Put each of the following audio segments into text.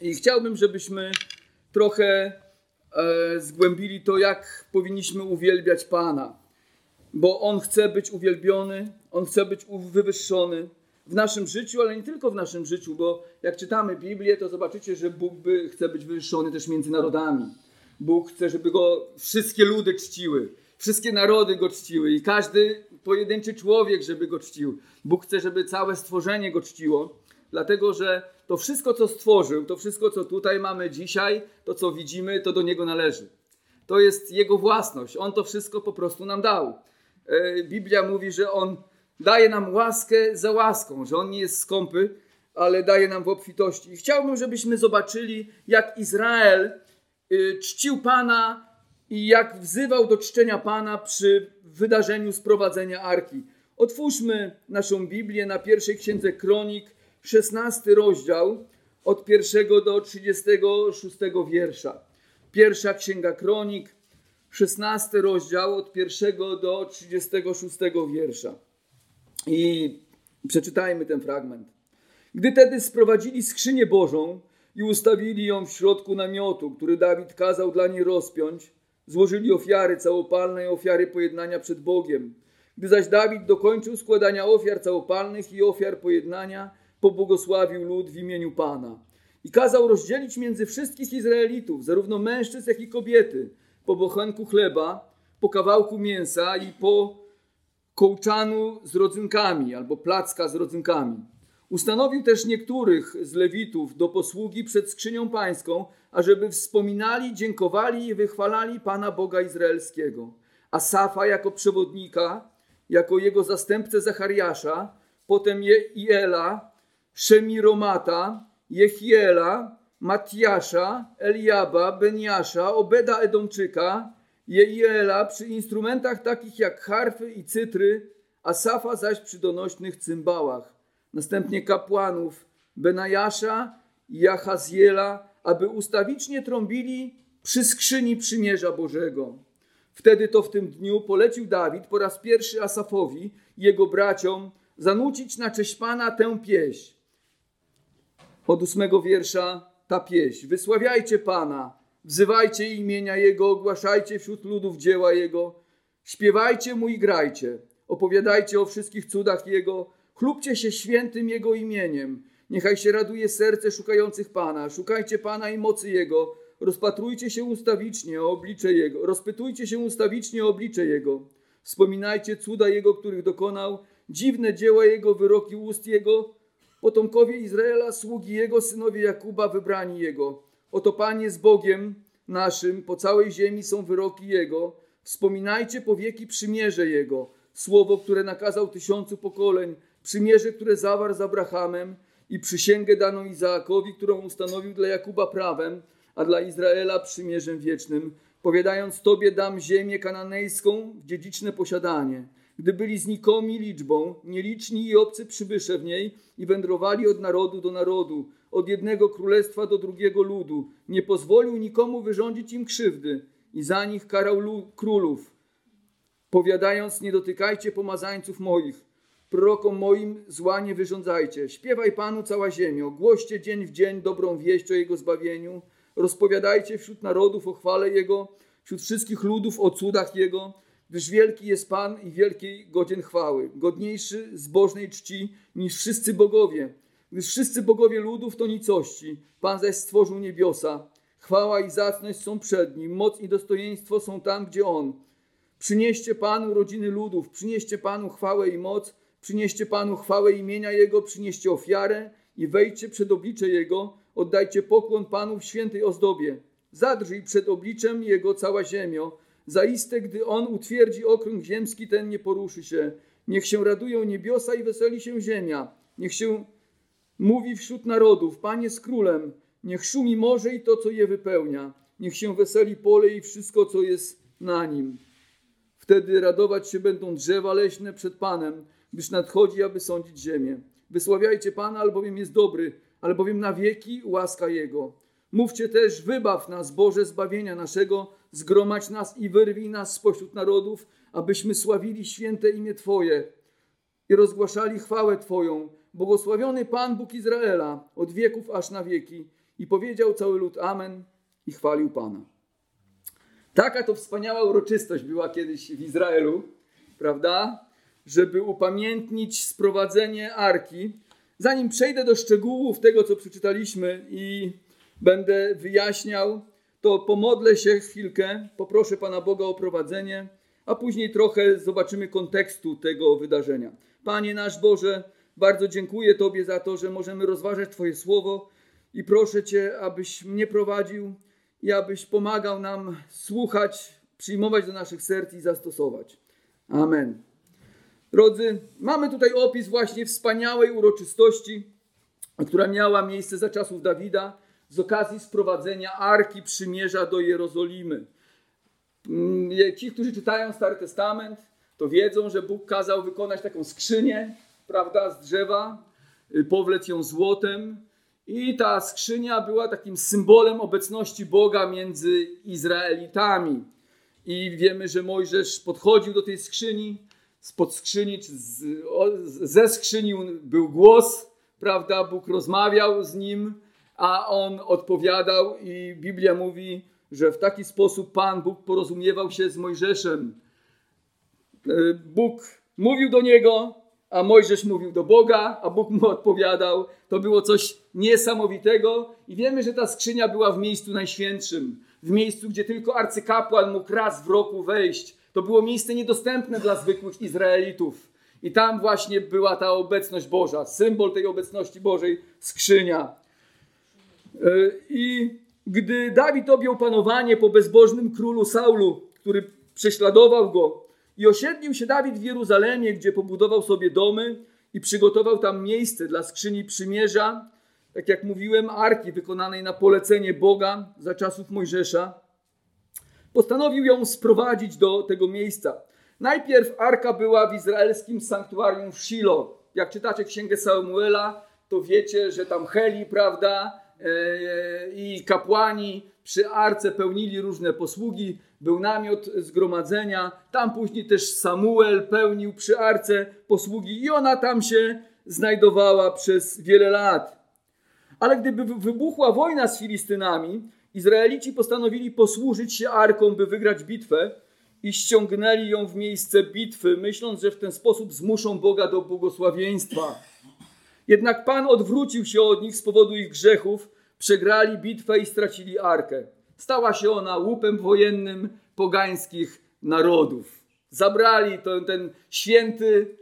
I chciałbym, żebyśmy trochę e, zgłębili to, jak powinniśmy uwielbiać Pana. Bo On chce być uwielbiony, On chce być wywyższony w naszym życiu, ale nie tylko w naszym życiu, bo jak czytamy Biblię, to zobaczycie, że Bóg by, chce być wywyższony też między narodami. Bóg chce, żeby Go wszystkie ludy czciły, wszystkie narody Go czciły i każdy pojedynczy człowiek, żeby Go czcił. Bóg chce, żeby całe stworzenie Go czciło, dlatego że to wszystko, co stworzył, to wszystko, co tutaj mamy dzisiaj, to co widzimy, to do Niego należy. To jest Jego własność. On to wszystko po prostu nam dał. E, Biblia mówi, że On daje nam łaskę za łaską, że On nie jest skąpy, ale daje nam w obfitości. I chciałbym, żebyśmy zobaczyli, jak Izrael y, czcił Pana i jak wzywał do czczenia Pana przy wydarzeniu sprowadzenia Arki. Otwórzmy naszą Biblię na pierwszej księdze Kronik, 16 rozdział, od pierwszego do 36 wiersza. Pierwsza księga Kronik, 16 rozdział, od pierwszego do 36 wiersza. I przeczytajmy ten fragment. Gdy tedy sprowadzili skrzynię Bożą i ustawili ją w środku namiotu, który Dawid kazał dla niej rozpiąć, złożyli ofiary całopalne i ofiary pojednania przed Bogiem. Gdy zaś Dawid dokończył składania ofiar całopalnych i ofiar pojednania, pobłogosławił lud w imieniu Pana. I kazał rozdzielić między wszystkich Izraelitów, zarówno mężczyzn, jak i kobiety, po bochenku chleba, po kawałku mięsa i po kołczanu z rodzynkami albo placka z rodzynkami. Ustanowił też niektórych z Lewitów do posługi przed skrzynią pańską, ażeby wspominali, dziękowali i wychwalali Pana Boga Izraelskiego. A Safa jako przewodnika, jako jego zastępcę Zachariasza, potem Iela, Szemiromata, Jechiela, Matiasza, Eliaba, Beniasza, Obeda Edomczyka, Jeiela przy instrumentach takich jak harfy i cytry, a Safa zaś przy donośnych cymbałach. Następnie kapłanów Benajasza i Jachaziela, aby ustawicznie trąbili przy skrzyni przymierza Bożego. Wtedy to w tym dniu polecił Dawid po raz pierwszy Asafowi i jego braciom zanucić na cześć Pana tę pieśń. Od ósmego wiersza ta pieśń. Wysławiajcie Pana, Wzywajcie imienia Jego, ogłaszajcie wśród ludów dzieła Jego, śpiewajcie Mu i grajcie, opowiadajcie o wszystkich cudach Jego, chlubcie się świętym Jego imieniem. Niechaj się raduje serce szukających Pana. Szukajcie Pana i mocy Jego. Rozpatrujcie się ustawicznie o oblicze Jego. Rozpytujcie się ustawicznie o oblicze Jego. Wspominajcie cuda Jego, których dokonał, dziwne dzieła Jego, wyroki ust Jego, potomkowie Izraela, sługi Jego, synowie Jakuba, wybrani Jego. Oto Pan jest Bogiem naszym, po całej ziemi są wyroki Jego. Wspominajcie po wieki przymierze Jego, słowo, które nakazał tysiącu pokoleń, przymierze, które zawarł z Abrahamem i przysięgę daną Izaakowi, którą ustanowił dla Jakuba prawem, a dla Izraela przymierzem wiecznym, powiadając Tobie dam ziemię kananejską w dziedziczne posiadanie. Gdy byli znikomi liczbą, nieliczni i obcy przybysze w niej i wędrowali od narodu do narodu, od jednego królestwa do drugiego ludu. Nie pozwolił nikomu wyrządzić im krzywdy i za nich karał królów, powiadając: Nie dotykajcie pomazańców moich, prorokom moim zła nie wyrządzajcie. Śpiewaj Panu cała ziemio, głoście dzień w dzień dobrą wieść o Jego zbawieniu, rozpowiadajcie wśród narodów o chwale Jego, wśród wszystkich ludów o cudach Jego, gdyż wielki jest Pan i wielkiej godzien chwały, godniejszy zbożnej czci niż wszyscy bogowie gdyż wszyscy bogowie ludów to nicości, Pan zaś stworzył niebiosa. Chwała i zacność są przed Nim, moc i dostojeństwo są tam, gdzie On. Przynieście Panu rodziny ludów, przynieście Panu chwałę i moc, przynieście Panu chwałę imienia Jego, przynieście ofiarę i wejdźcie przed oblicze Jego, oddajcie pokłon Panu w świętej ozdobie. Zadrżyj przed obliczem Jego cała ziemio, zaiste, gdy On utwierdzi okrąg ziemski, ten nie poruszy się. Niech się radują niebiosa i weseli się ziemia. Niech się Mówi wśród narodów, Panie z królem, niech szumi morze i to, co je wypełnia. Niech się weseli pole i wszystko, co jest na nim. Wtedy radować się będą drzewa leśne przed Panem, gdyż nadchodzi, aby sądzić ziemię. Wysławiajcie Pana, albowiem jest dobry, albowiem na wieki łaska Jego. Mówcie też, wybaw nas, Boże, zbawienia naszego, zgromadź nas i wyrwij nas spośród narodów, abyśmy sławili święte imię Twoje i rozgłaszali chwałę Twoją, Błogosławiony Pan Bóg Izraela od wieków aż na wieki. I powiedział cały lud Amen i chwalił Pana. Taka to wspaniała uroczystość była kiedyś w Izraelu, prawda? Żeby upamiętnić sprowadzenie arki. Zanim przejdę do szczegółów tego, co przeczytaliśmy i będę wyjaśniał, to pomodlę się chwilkę, poproszę Pana Boga o prowadzenie, a później trochę zobaczymy kontekstu tego wydarzenia. Panie nasz Boże, bardzo dziękuję Tobie za to, że możemy rozważać Twoje słowo i proszę Cię, abyś mnie prowadził i abyś pomagał nam słuchać, przyjmować do naszych serc i zastosować. Amen. Drodzy, mamy tutaj opis właśnie wspaniałej uroczystości, która miała miejsce za czasów Dawida z okazji sprowadzenia Arki Przymierza do Jerozolimy. Mm, ci, którzy czytają Stary Testament, to wiedzą, że Bóg kazał wykonać taką skrzynię, prawda, z drzewa, y, powlec ją złotem i ta skrzynia była takim symbolem obecności Boga między Izraelitami. I wiemy, że Mojżesz podchodził do tej skrzyni, spod skrzyni, czy z, ze skrzyni był głos, prawda, Bóg rozmawiał z nim, a on odpowiadał i Biblia mówi, że w taki sposób Pan Bóg porozumiewał się z Mojżeszem. E, Bóg mówił do niego, a Mojżesz mówił do Boga, a Bóg mu odpowiadał. To było coś niesamowitego i wiemy, że ta skrzynia była w miejscu najświętszym, w miejscu, gdzie tylko arcykapłan mógł raz w roku wejść. To było miejsce niedostępne dla zwykłych Izraelitów. I tam właśnie była ta obecność Boża, symbol tej obecności Bożej, skrzynia. E, I gdy Dawid objął panowanie po bezbożnym królu Saulu, który prześladował go, i osiedlił się Dawid w Jeruzalemie, gdzie pobudował sobie domy i przygotował tam miejsce dla skrzyni przymierza, tak jak mówiłem, arki wykonanej na polecenie Boga za czasów Mojżesza. Postanowił ją sprowadzić do tego miejsca. Najpierw arka była w izraelskim sanktuarium w Shiloh. Jak czytacie księgę Samuela, to wiecie, że tam Heli, prawda, i kapłani przy arce pełnili różne posługi, był namiot zgromadzenia, tam później też Samuel pełnił przy arce posługi i ona tam się znajdowała przez wiele lat. Ale gdyby wybuchła wojna z Filistynami, Izraelici postanowili posłużyć się arką, by wygrać bitwę i ściągnęli ją w miejsce bitwy, myśląc, że w ten sposób zmuszą Boga do błogosławieństwa. Jednak Pan odwrócił się od nich z powodu ich grzechów, przegrali bitwę i stracili arkę. Stała się ona łupem wojennym pogańskich narodów. Zabrali to, ten święty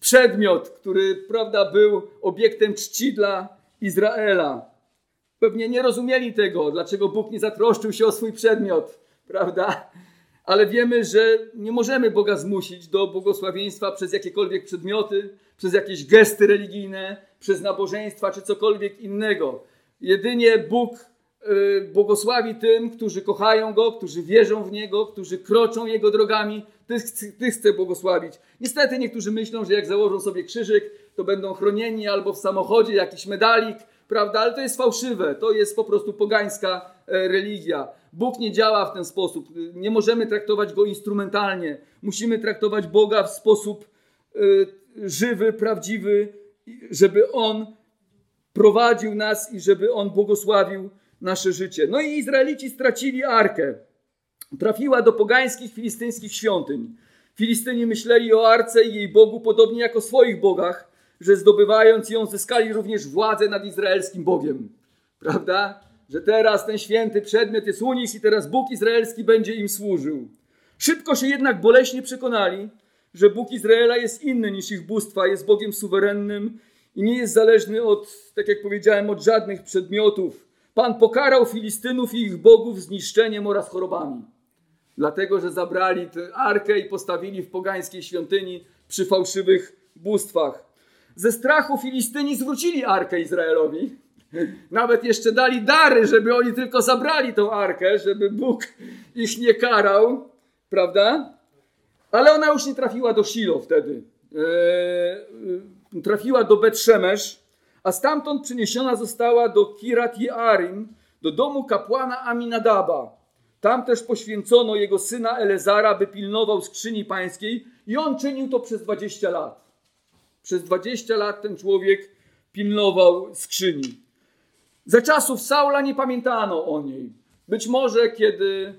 przedmiot, który prawda, był obiektem czci dla Izraela. Pewnie nie rozumieli tego, dlaczego Bóg nie zatroszczył się o swój przedmiot, prawda? Ale wiemy, że nie możemy Boga zmusić do błogosławieństwa przez jakiekolwiek przedmioty, przez jakieś gesty religijne, przez nabożeństwa czy cokolwiek innego. Jedynie Bóg y, błogosławi tym, którzy kochają Go, którzy wierzą w Niego, którzy kroczą Jego drogami. Tych, tych chce błogosławić. Niestety niektórzy myślą, że jak założą sobie krzyżyk, to będą chronieni albo w samochodzie jakiś medalik, prawda? Ale to jest fałszywe. To jest po prostu pogańska e, religia. Bóg nie działa w ten sposób. Nie możemy traktować Go instrumentalnie. Musimy traktować Boga w sposób y, żywy, prawdziwy, żeby On prowadził nas i żeby On błogosławił nasze życie. No i Izraelici stracili arkę. Trafiła do pogańskich, filistyńskich świątyń. Filistyni myśleli o arce i jej Bogu podobnie jak o swoich bogach, że zdobywając ją zyskali również władzę nad izraelskim Bogiem. Prawda? Że teraz ten święty przedmiot jest u nich i teraz Bóg izraelski będzie im służył. Szybko się jednak boleśnie przekonali, że Bóg Izraela jest inny niż ich bóstwa, jest Bogiem suwerennym i nie jest zależny od, tak jak powiedziałem, od żadnych przedmiotów. Pan pokarał Filistynów i ich bogów zniszczeniem oraz chorobami. Dlatego, że zabrali tę arkę i postawili w pogańskiej świątyni przy fałszywych bóstwach. Ze strachu Filistyni zwrócili arkę Izraelowi. Nawet jeszcze dali dary, żeby oni tylko zabrali tą arkę, żeby Bóg ich nie karał, prawda? Ale ona już nie trafiła do Shilo wtedy. Eee, trafiła do Betrzemesz, a stamtąd przeniesiona została do Kirat Jearim, do domu kapłana Aminadaba. Tam też poświęcono jego syna Elezara, by pilnował skrzyni pańskiej i on czynił to przez 20 lat. Przez 20 lat ten człowiek pilnował skrzyni. Za czasów Saula nie pamiętano o niej. Być może kiedy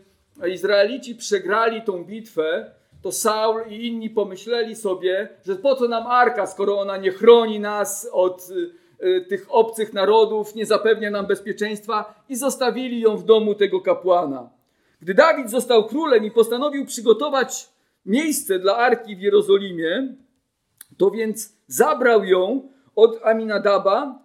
Izraelici przegrali tą bitwę, to Saul i inni pomyśleli sobie, że po co nam arka, skoro ona nie chroni nas od y, y, tych obcych narodów, nie zapewnia nam bezpieczeństwa i zostawili ją w domu tego kapłana. Gdy Dawid został królem i postanowił przygotować miejsce dla arki w Jerozolimie, to więc zabrał ją od Aminadaba,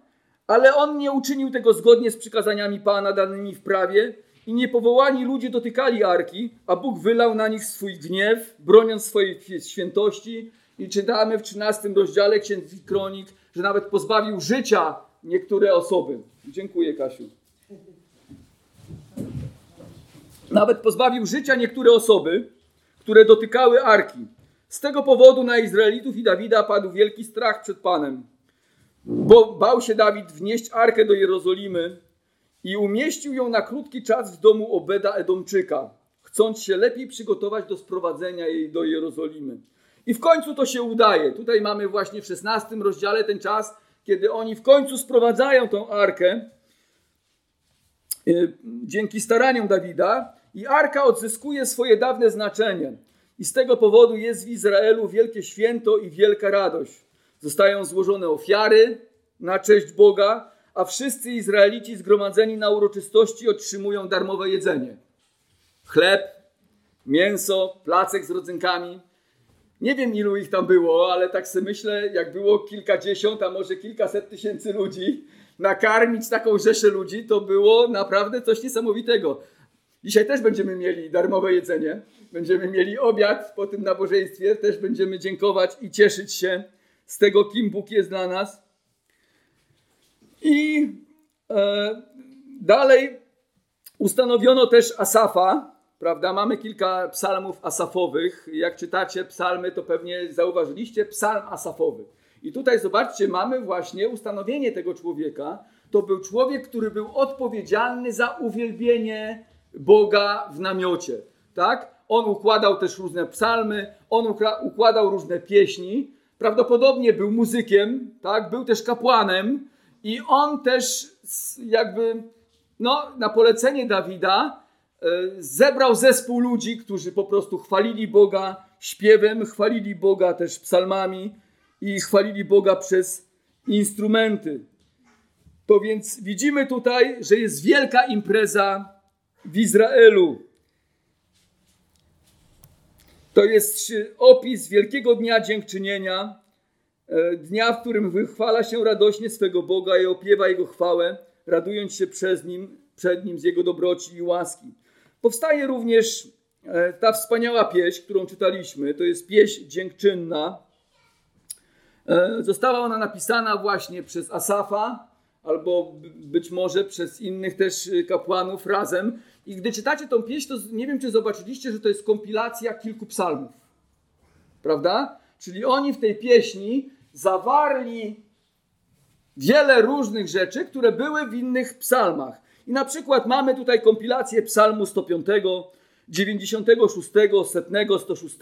ale on nie uczynił tego zgodnie z przykazaniami Pana danymi w prawie i niepowołani ludzie dotykali arki, a Bóg wylał na nich swój gniew, broniąc swojej świętości. I czytamy w 13 rozdziale Księgi Kronik, że nawet pozbawił życia niektóre osoby. Dziękuję, Kasiu. Nawet pozbawił życia niektóre osoby, które dotykały arki. Z tego powodu na Izraelitów i Dawida padł wielki strach przed Panem. Bo bał się Dawid wnieść arkę do Jerozolimy i umieścił ją na krótki czas w domu Obeda Edomczyka, chcąc się lepiej przygotować do sprowadzenia jej do Jerozolimy. I w końcu to się udaje. Tutaj mamy właśnie w 16 rozdziale ten czas, kiedy oni w końcu sprowadzają tą arkę y, dzięki staraniom Dawida i arka odzyskuje swoje dawne znaczenie. I z tego powodu jest w Izraelu wielkie święto i wielka radość. Zostają złożone ofiary na cześć Boga, a wszyscy Izraelici zgromadzeni na uroczystości otrzymują darmowe jedzenie. Chleb, mięso, placek z rodzynkami. Nie wiem, ilu ich tam było, ale tak sobie myślę, jak było kilkadziesiąt, a może kilkaset tysięcy ludzi, nakarmić taką rzeszę ludzi, to było naprawdę coś niesamowitego. Dzisiaj też będziemy mieli darmowe jedzenie, będziemy mieli obiad po tym nabożeństwie, też będziemy dziękować i cieszyć się z tego, kim Bóg jest dla nas. I e, dalej ustanowiono też Asafa, prawda? Mamy kilka psalmów asafowych. Jak czytacie psalmy, to pewnie zauważyliście psalm asafowy. I tutaj zobaczcie, mamy właśnie ustanowienie tego człowieka. To był człowiek, który był odpowiedzialny za uwielbienie Boga w namiocie, tak? On układał też różne psalmy, on układał różne pieśni. Prawdopodobnie był muzykiem, tak? Był też kapłanem, i on też jakby no, na polecenie Dawida e, zebrał zespół ludzi, którzy po prostu chwalili Boga śpiewem, chwalili Boga też psalmami i chwalili Boga przez instrumenty. To więc widzimy tutaj, że jest wielka impreza w Izraelu. To jest opis wielkiego dnia dziękczynienia, dnia, w którym wychwala się radośnie swego Boga i opiewa Jego chwałę, radując się przez Nim, przed Nim z Jego dobroci i łaski. Powstaje również e, ta wspaniała pieśń, którą czytaliśmy, to jest pieśń dziękczynna. E, została ona napisana właśnie przez Asafa, albo być może przez innych też kapłanów razem. I gdy czytacie tą pieśń, to nie wiem, czy zobaczyliście, że to jest kompilacja kilku psalmów. Prawda? Czyli oni w tej pieśni zawarli wiele różnych rzeczy, które były w innych psalmach. I na przykład mamy tutaj kompilację psalmu 105, 96, 100, 106.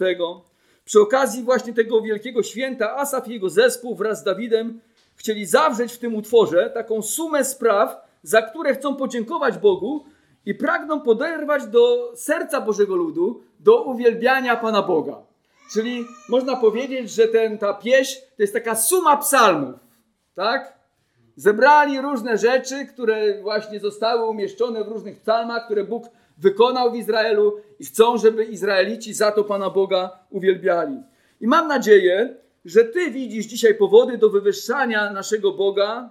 Przy okazji właśnie tego wielkiego święta Asaf i jego zespół wraz z Dawidem chcieli zawrzeć w tym utworze taką sumę spraw, za które chcą podziękować Bogu i pragną poderwać do serca Bożego ludu do uwielbiania Pana Boga. Czyli można powiedzieć, że ten, ta pieśń to jest taka suma psalmów, tak? Zebrali różne rzeczy, które właśnie zostały umieszczone w różnych psalmach, które Bóg wykonał w Izraelu i chcą, żeby Izraelici za to Pana Boga uwielbiali. I mam nadzieję, że Ty widzisz dzisiaj powody do wywyższania naszego Boga,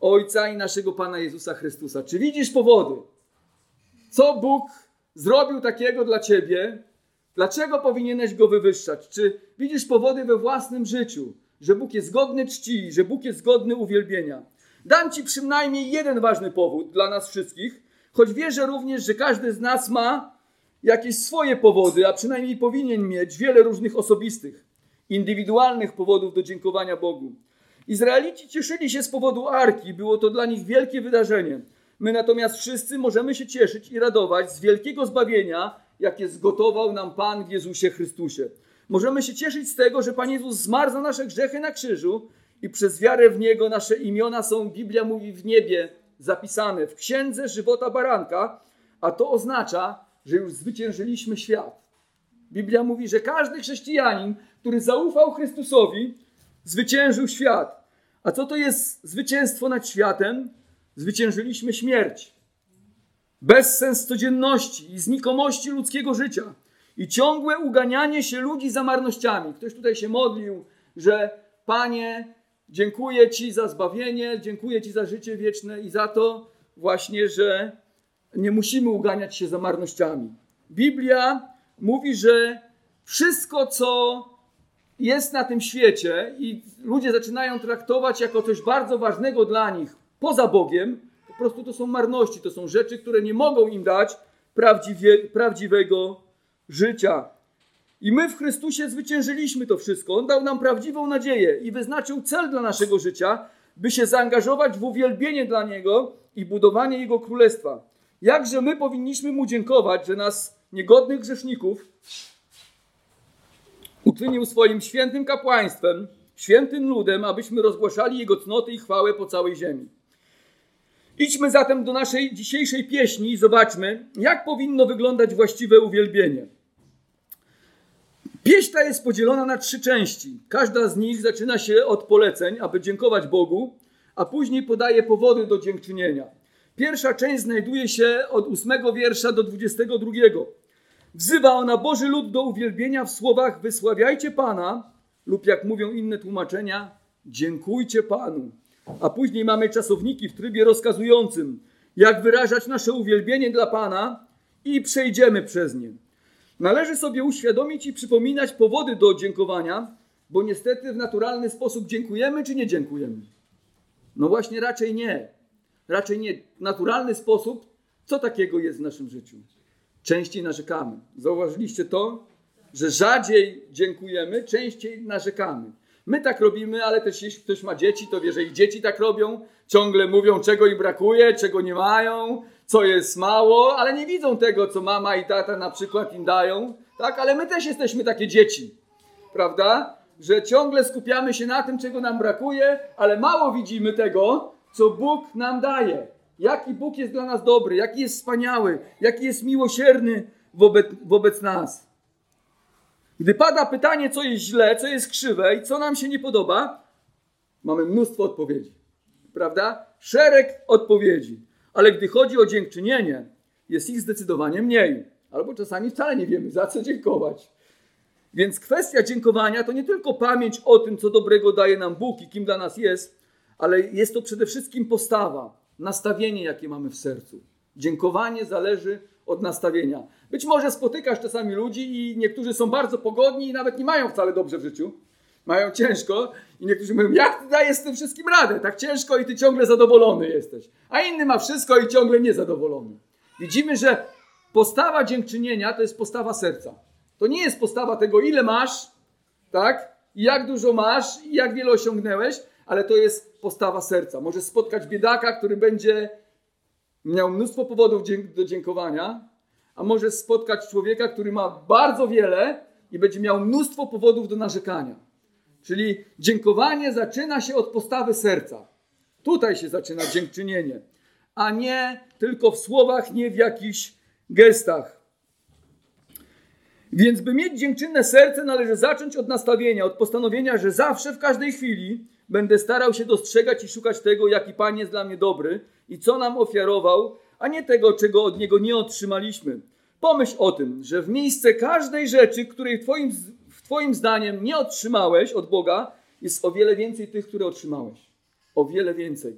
Ojca i naszego Pana Jezusa Chrystusa. Czy widzisz powody? Co Bóg zrobił takiego dla Ciebie, Dlaczego powinieneś go wywyższać? Czy widzisz powody we własnym życiu, że Bóg jest godny czci, że Bóg jest godny uwielbienia? Dam Ci przynajmniej jeden ważny powód dla nas wszystkich, choć wierzę również, że każdy z nas ma jakieś swoje powody, a przynajmniej powinien mieć wiele różnych osobistych, indywidualnych powodów do dziękowania Bogu. Izraelici cieszyli się z powodu arki, było to dla nich wielkie wydarzenie. My natomiast wszyscy możemy się cieszyć i radować z wielkiego zbawienia, jakie zgotował nam Pan w Jezusie Chrystusie. Możemy się cieszyć z tego, że Pan Jezus zmarł za nasze grzechy na krzyżu i przez wiarę w Niego nasze imiona są, Biblia mówi, w niebie zapisane w księdze żywota baranka, a to oznacza, że już zwyciężyliśmy świat. Biblia mówi, że każdy chrześcijanin, który zaufał Chrystusowi, zwyciężył świat. A co to jest zwycięstwo nad światem? Zwyciężyliśmy śmierć. Bezsens codzienności i znikomości ludzkiego życia i ciągłe uganianie się ludzi za marnościami. Ktoś tutaj się modlił, że Panie, dziękuję Ci za zbawienie, dziękuję Ci za życie wieczne i za to właśnie, że nie musimy uganiać się za marnościami. Biblia mówi, że wszystko, co jest na tym świecie i ludzie zaczynają traktować jako coś bardzo ważnego dla nich poza Bogiem, prostu to są marności, to są rzeczy, które nie mogą im dać prawdziwie, prawdziwego życia. I my w Chrystusie zwyciężyliśmy to wszystko. On dał nam prawdziwą nadzieję i wyznaczył cel dla naszego życia, by się zaangażować w uwielbienie dla Niego i budowanie Jego królestwa. Jakże my powinniśmy Mu dziękować, że nas, niegodnych grzeszników, uczynił swoim świętym kapłaństwem, świętym ludem, abyśmy rozgłaszali Jego cnoty i chwałę po całej ziemi. Idźmy zatem do naszej dzisiejszej pieśni i zobaczmy, jak powinno wyglądać właściwe uwielbienie. Pieśń ta jest podzielona na trzy części. Każda z nich zaczyna się od poleceń, aby dziękować Bogu, a później podaje powody do dziękczynienia. Pierwsza część znajduje się od ósmego wiersza do dwudziestego drugiego. Wzywa ona Boży lud do uwielbienia w słowach wysławiajcie Pana lub jak mówią inne tłumaczenia, dziękujcie Panu. A później mamy czasowniki w trybie rozkazującym, jak wyrażać nasze uwielbienie dla Pana i przejdziemy przez nie. Należy sobie uświadomić i przypominać powody do dziękowania, bo niestety w naturalny sposób dziękujemy czy nie dziękujemy? No właśnie raczej nie. Raczej nie. Naturalny sposób, co takiego jest w naszym życiu? Częściej narzekamy. Zauważyliście to? Że rzadziej dziękujemy, częściej narzekamy. My tak robimy, ale też jeśli ktoś ma dzieci, to wie, że ich dzieci tak robią. Ciągle mówią, czego im brakuje, czego nie mają, co jest mało, ale nie widzą tego, co mama i tata na przykład im dają. Tak, ale my też jesteśmy takie dzieci, prawda? Że ciągle skupiamy się na tym, czego nam brakuje, ale mało widzimy tego, co Bóg nam daje. Jaki Bóg jest dla nas dobry, jaki jest wspaniały, jaki jest miłosierny wobec, wobec nas. Gdy pada pytanie, co jest źle, co jest krzywe i co nam się nie podoba, mamy mnóstwo odpowiedzi. Prawda? Szereg odpowiedzi. Ale gdy chodzi o dziękczynienie, jest ich zdecydowanie mniej. Albo czasami wcale nie wiemy, za co dziękować. Więc kwestia dziękowania to nie tylko pamięć o tym, co dobrego daje nam Bóg i kim dla nas jest, ale jest to przede wszystkim postawa, nastawienie, jakie mamy w sercu. Dziękowanie zależy od nastawienia. Być może spotykasz czasami ludzi i niektórzy są bardzo pogodni i nawet nie mają wcale dobrze w życiu. Mają ciężko i niektórzy mówią, jak ty dajesz z tym wszystkim radę? Tak ciężko i ty ciągle zadowolony jesteś. A inny ma wszystko i ciągle niezadowolony. Widzimy, że postawa dziękczynienia to jest postawa serca. To nie jest postawa tego, ile masz, tak? I jak dużo masz i jak wiele osiągnęłeś, ale to jest postawa serca. Może spotkać biedaka, który będzie miał mnóstwo powodów do dziękowania, a może spotkać człowieka, który ma bardzo wiele i będzie miał mnóstwo powodów do narzekania. Czyli dziękowanie zaczyna się od postawy serca. Tutaj się zaczyna dziękczynienie, a nie tylko w słowach, nie w jakichś gestach. Więc by mieć dziękczynne serce, należy zacząć od nastawienia, od postanowienia, że zawsze, w każdej chwili będę starał się dostrzegać i szukać tego, jaki Pan jest dla mnie dobry i co nam ofiarował, a nie tego, czego od Niego nie otrzymaliśmy. Pomyśl o tym, że w miejsce każdej rzeczy, której twoim, twoim zdaniem nie otrzymałeś od Boga, jest o wiele więcej tych, które otrzymałeś. O wiele więcej.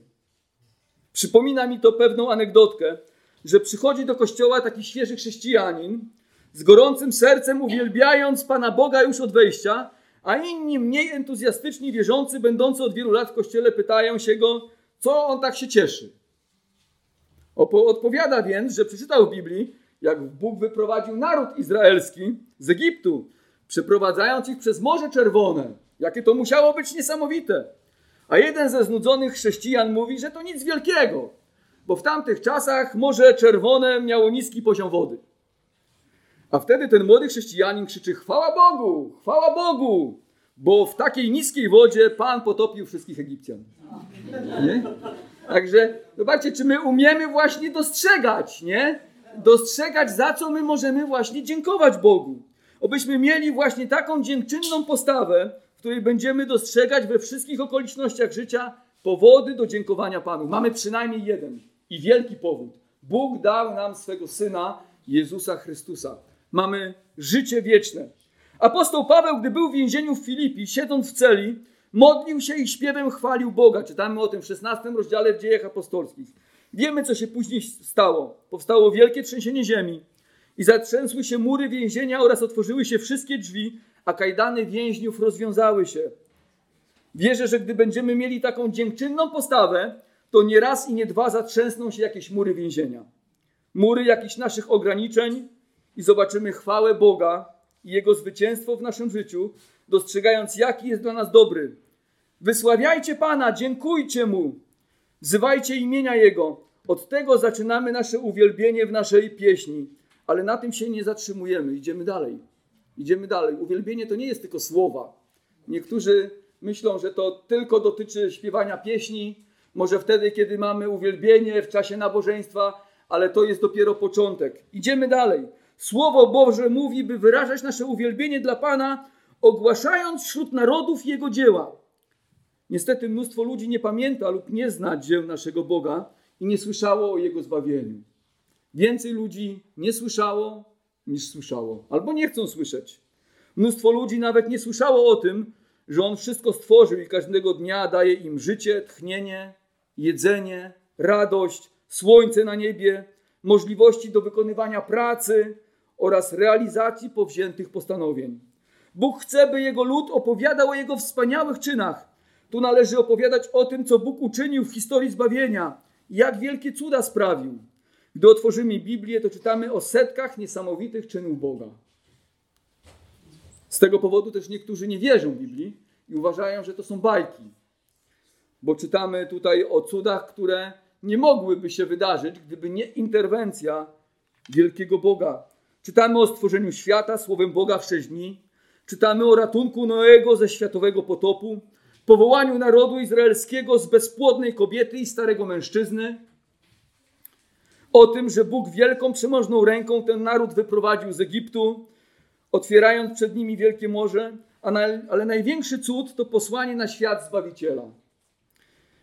Przypomina mi to pewną anegdotkę, że przychodzi do kościoła taki świeży chrześcijanin, z gorącym sercem uwielbiając Pana Boga już od wejścia, a inni mniej entuzjastyczni wierzący, będący od wielu lat w kościele, pytają się go, co on tak się cieszy. Odpowiada więc, że przeczytał w Biblii, jak Bóg wyprowadził naród izraelski z Egiptu, przeprowadzając ich przez Morze Czerwone. Jakie to musiało być niesamowite. A jeden ze znudzonych chrześcijan mówi, że to nic wielkiego, bo w tamtych czasach Morze Czerwone miało niski poziom wody. A wtedy ten młody chrześcijanin krzyczy: Chwała Bogu, chwała Bogu, bo w takiej niskiej wodzie Pan potopił wszystkich Egipcjan. Nie? Także zobaczcie, czy my umiemy właśnie dostrzegać, nie? Dostrzegać, za co my możemy właśnie dziękować Bogu. Obyśmy mieli właśnie taką dziękczynną postawę, w której będziemy dostrzegać we wszystkich okolicznościach życia powody do dziękowania Panu. Mamy przynajmniej jeden i wielki powód. Bóg dał nam swego Syna, Jezusa Chrystusa. Mamy życie wieczne. Apostoł Paweł, gdy był w więzieniu w Filipi, siedząc w celi, modlił się i śpiewem chwalił Boga. Czytamy o tym w 16 rozdziale w dziejach apostolskich. Wiemy, co się później stało. Powstało wielkie trzęsienie ziemi i zatrzęsły się mury więzienia oraz otworzyły się wszystkie drzwi, a kajdany więźniów rozwiązały się. Wierzę, że gdy będziemy mieli taką dziękczynną postawę, to nie raz i nie dwa zatrzęsną się jakieś mury więzienia. Mury jakichś naszych ograniczeń i zobaczymy chwałę Boga i Jego zwycięstwo w naszym życiu, dostrzegając, jaki jest dla nas dobry. Wysławiajcie Pana, dziękujcie Mu, wzywajcie imienia Jego. Od tego zaczynamy nasze uwielbienie w naszej pieśni, ale na tym się nie zatrzymujemy, idziemy dalej. Idziemy dalej. Uwielbienie to nie jest tylko słowa. Niektórzy myślą, że to tylko dotyczy śpiewania pieśni, może wtedy, kiedy mamy uwielbienie w czasie nabożeństwa, ale to jest dopiero początek. Idziemy dalej. Słowo Boże mówi, by wyrażać nasze uwielbienie dla Pana, ogłaszając wśród narodów Jego dzieła. Niestety mnóstwo ludzi nie pamięta lub nie zna dzieł naszego Boga i nie słyszało o Jego zbawieniu. Więcej ludzi nie słyszało niż słyszało, albo nie chcą słyszeć. Mnóstwo ludzi nawet nie słyszało o tym, że On wszystko stworzył i każdego dnia daje im życie, tchnienie, jedzenie, radość, słońce na niebie, możliwości do wykonywania pracy oraz realizacji powziętych postanowień. Bóg chce, by Jego lud opowiadał o Jego wspaniałych czynach. Tu należy opowiadać o tym, co Bóg uczynił w historii zbawienia, jak wielkie cuda sprawił. Gdy otworzymy Biblię, to czytamy o setkach niesamowitych czynów Boga. Z tego powodu też niektórzy nie wierzą Biblii i uważają, że to są bajki. Bo czytamy tutaj o cudach, które nie mogłyby się wydarzyć, gdyby nie interwencja wielkiego Boga. Czytamy o stworzeniu świata słowem Boga w sześć dni. Czytamy o ratunku Noego ze światowego potopu, powołaniu narodu izraelskiego z bezpłodnej kobiety i starego mężczyzny. O tym, że Bóg wielką, przemożną ręką ten naród wyprowadził z Egiptu, otwierając przed nimi wielkie morze, ale największy cud to posłanie na świat Zbawiciela.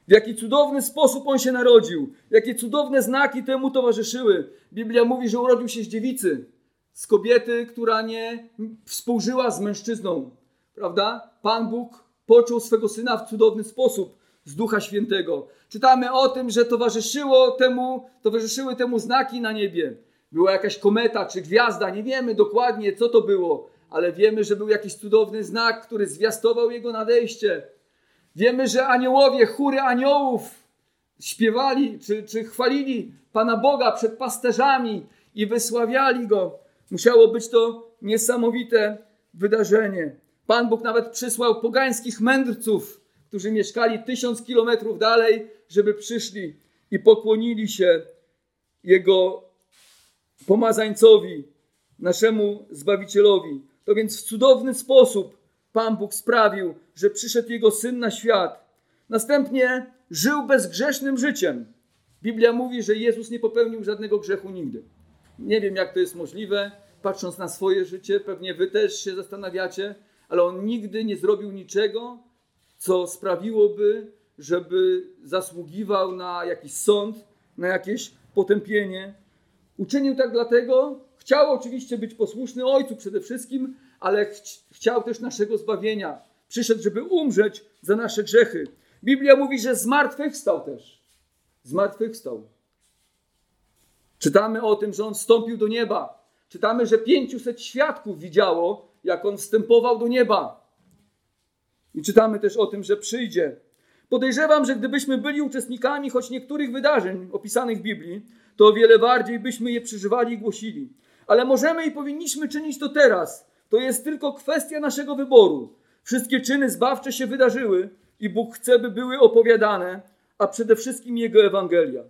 W jaki cudowny sposób on się narodził, jakie cudowne znaki temu towarzyszyły. Biblia mówi, że urodził się z dziewicy, z kobiety, która nie współżyła z mężczyzną. Prawda? Pan Bóg począł swego syna w cudowny sposób z Ducha Świętego. Czytamy o tym, że towarzyszyło temu, towarzyszyły temu znaki na niebie. Była jakaś kometa czy gwiazda, nie wiemy dokładnie, co to było, ale wiemy, że był jakiś cudowny znak, który zwiastował jego nadejście. Wiemy, że aniołowie, chóry aniołów śpiewali czy, czy chwalili Pana Boga przed pasterzami i wysławiali Go. Musiało być to niesamowite wydarzenie. Pan Bóg nawet przysłał pogańskich mędrców, którzy mieszkali tysiąc kilometrów dalej, żeby przyszli i pokłonili się Jego pomazańcowi, naszemu Zbawicielowi. To więc w cudowny sposób Pan Bóg sprawił, że przyszedł Jego Syn na świat. Następnie żył bezgrzesznym życiem. Biblia mówi, że Jezus nie popełnił żadnego grzechu nigdy. Nie wiem, jak to jest możliwe. Patrząc na swoje życie, pewnie wy też się zastanawiacie, ale on nigdy nie zrobił niczego, co sprawiłoby, żeby zasługiwał na jakiś sąd, na jakieś potępienie. Uczynił tak dlatego, chciał oczywiście być posłuszny Ojcu przede wszystkim, ale ch chciał też naszego zbawienia. Przyszedł, żeby umrzeć za nasze grzechy. Biblia mówi, że zmartwychwstał też. Zmartwychwstał. Czytamy o tym, że on wstąpił do nieba. Czytamy, że 500 świadków widziało, jak on wstępował do nieba. I czytamy też o tym, że przyjdzie. Podejrzewam, że gdybyśmy byli uczestnikami choć niektórych wydarzeń opisanych w Biblii, to o wiele bardziej byśmy je przeżywali i głosili. Ale możemy i powinniśmy czynić to teraz. To jest tylko kwestia naszego wyboru. Wszystkie czyny zbawcze się wydarzyły i Bóg chce, by były opowiadane, a przede wszystkim Jego Ewangelia.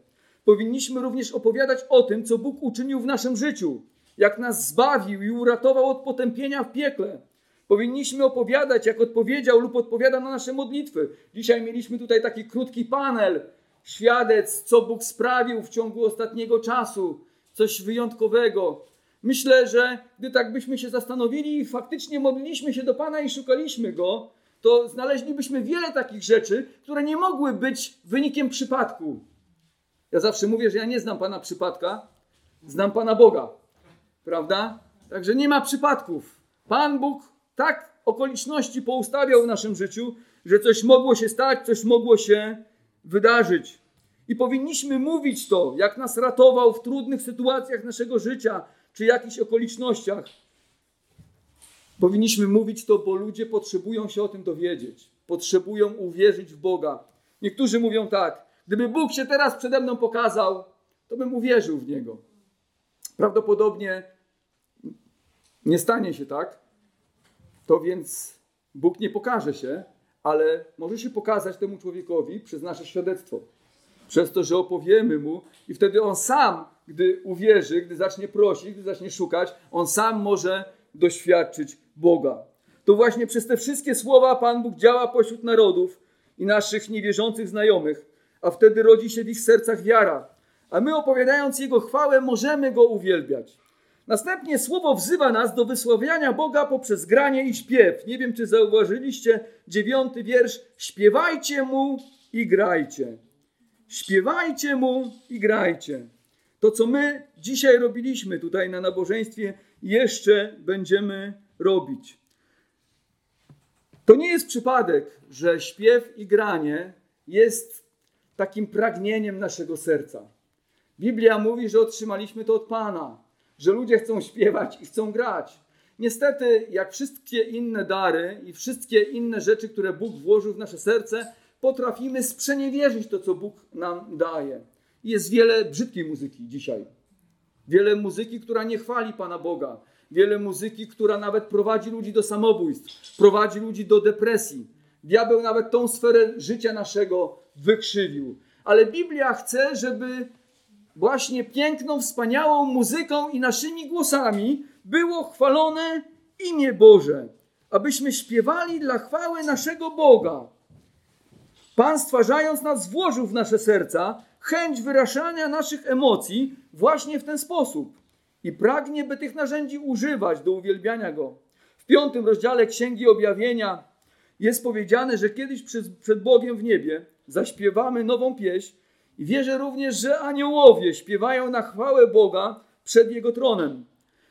Powinniśmy również opowiadać o tym, co Bóg uczynił w naszym życiu, jak nas zbawił i uratował od potępienia w piekle. Powinniśmy opowiadać, jak odpowiedział lub odpowiada na nasze modlitwy. Dzisiaj mieliśmy tutaj taki krótki panel, świadectw, co Bóg sprawił w ciągu ostatniego czasu, coś wyjątkowego. Myślę, że gdy tak byśmy się zastanowili i faktycznie modliliśmy się do Pana i szukaliśmy Go, to znaleźlibyśmy wiele takich rzeczy, które nie mogły być wynikiem przypadku. Ja zawsze mówię, że ja nie znam Pana przypadka, znam Pana Boga. Prawda? Także nie ma przypadków. Pan Bóg tak okoliczności poustawiał w naszym życiu, że coś mogło się stać, coś mogło się wydarzyć. I powinniśmy mówić to, jak nas ratował w trudnych sytuacjach naszego życia, czy jakichś okolicznościach. Powinniśmy mówić to, bo ludzie potrzebują się o tym dowiedzieć. Potrzebują uwierzyć w Boga. Niektórzy mówią tak: gdyby Bóg się teraz przede mną pokazał, to bym uwierzył w Niego. Prawdopodobnie nie stanie się tak. To więc Bóg nie pokaże się, ale może się pokazać temu człowiekowi przez nasze świadectwo. Przez to, że opowiemy mu, i wtedy on sam, gdy uwierzy, gdy zacznie prosić, gdy zacznie szukać, on sam może doświadczyć Boga. To właśnie przez te wszystkie słowa Pan Bóg działa pośród narodów i naszych niewierzących znajomych, a wtedy rodzi się w ich sercach wiara. A my opowiadając Jego chwałę, możemy Go uwielbiać. Następnie słowo wzywa nas do wysławiania Boga poprzez granie i śpiew. Nie wiem, czy zauważyliście dziewiąty wiersz. Śpiewajcie Mu i grajcie. Śpiewajcie Mu i grajcie. To, co my dzisiaj robiliśmy tutaj na nabożeństwie, jeszcze będziemy robić. To nie jest przypadek, że śpiew i granie jest takim pragnieniem naszego serca. Biblia mówi, że otrzymaliśmy to od Pana, że ludzie chcą śpiewać i chcą grać. Niestety, jak wszystkie inne dary i wszystkie inne rzeczy, które Bóg włożył w nasze serce, potrafimy sprzeniewierzyć to, co Bóg nam daje. Jest wiele brzydkiej muzyki dzisiaj. Wiele muzyki, która nie chwali Pana Boga. Wiele muzyki, która nawet prowadzi ludzi do samobójstw, prowadzi ludzi do depresji. Diabeł nawet tą sferę życia naszego wykrzywił. Ale Biblia chce, żeby właśnie piękną, wspaniałą muzyką i naszymi głosami było chwalone imię Boże, abyśmy śpiewali dla chwały naszego Boga. Pan stwarzając nas włożył w nasze serca chęć wyrażania naszych emocji właśnie w ten sposób i pragnie, by tych narzędzi używać do uwielbiania Go. W piątym rozdziale Księgi Objawienia jest powiedziane, że kiedyś przed Bogiem w niebie zaśpiewamy nową pieśń i wierzę również, że aniołowie śpiewają na chwałę Boga przed Jego tronem.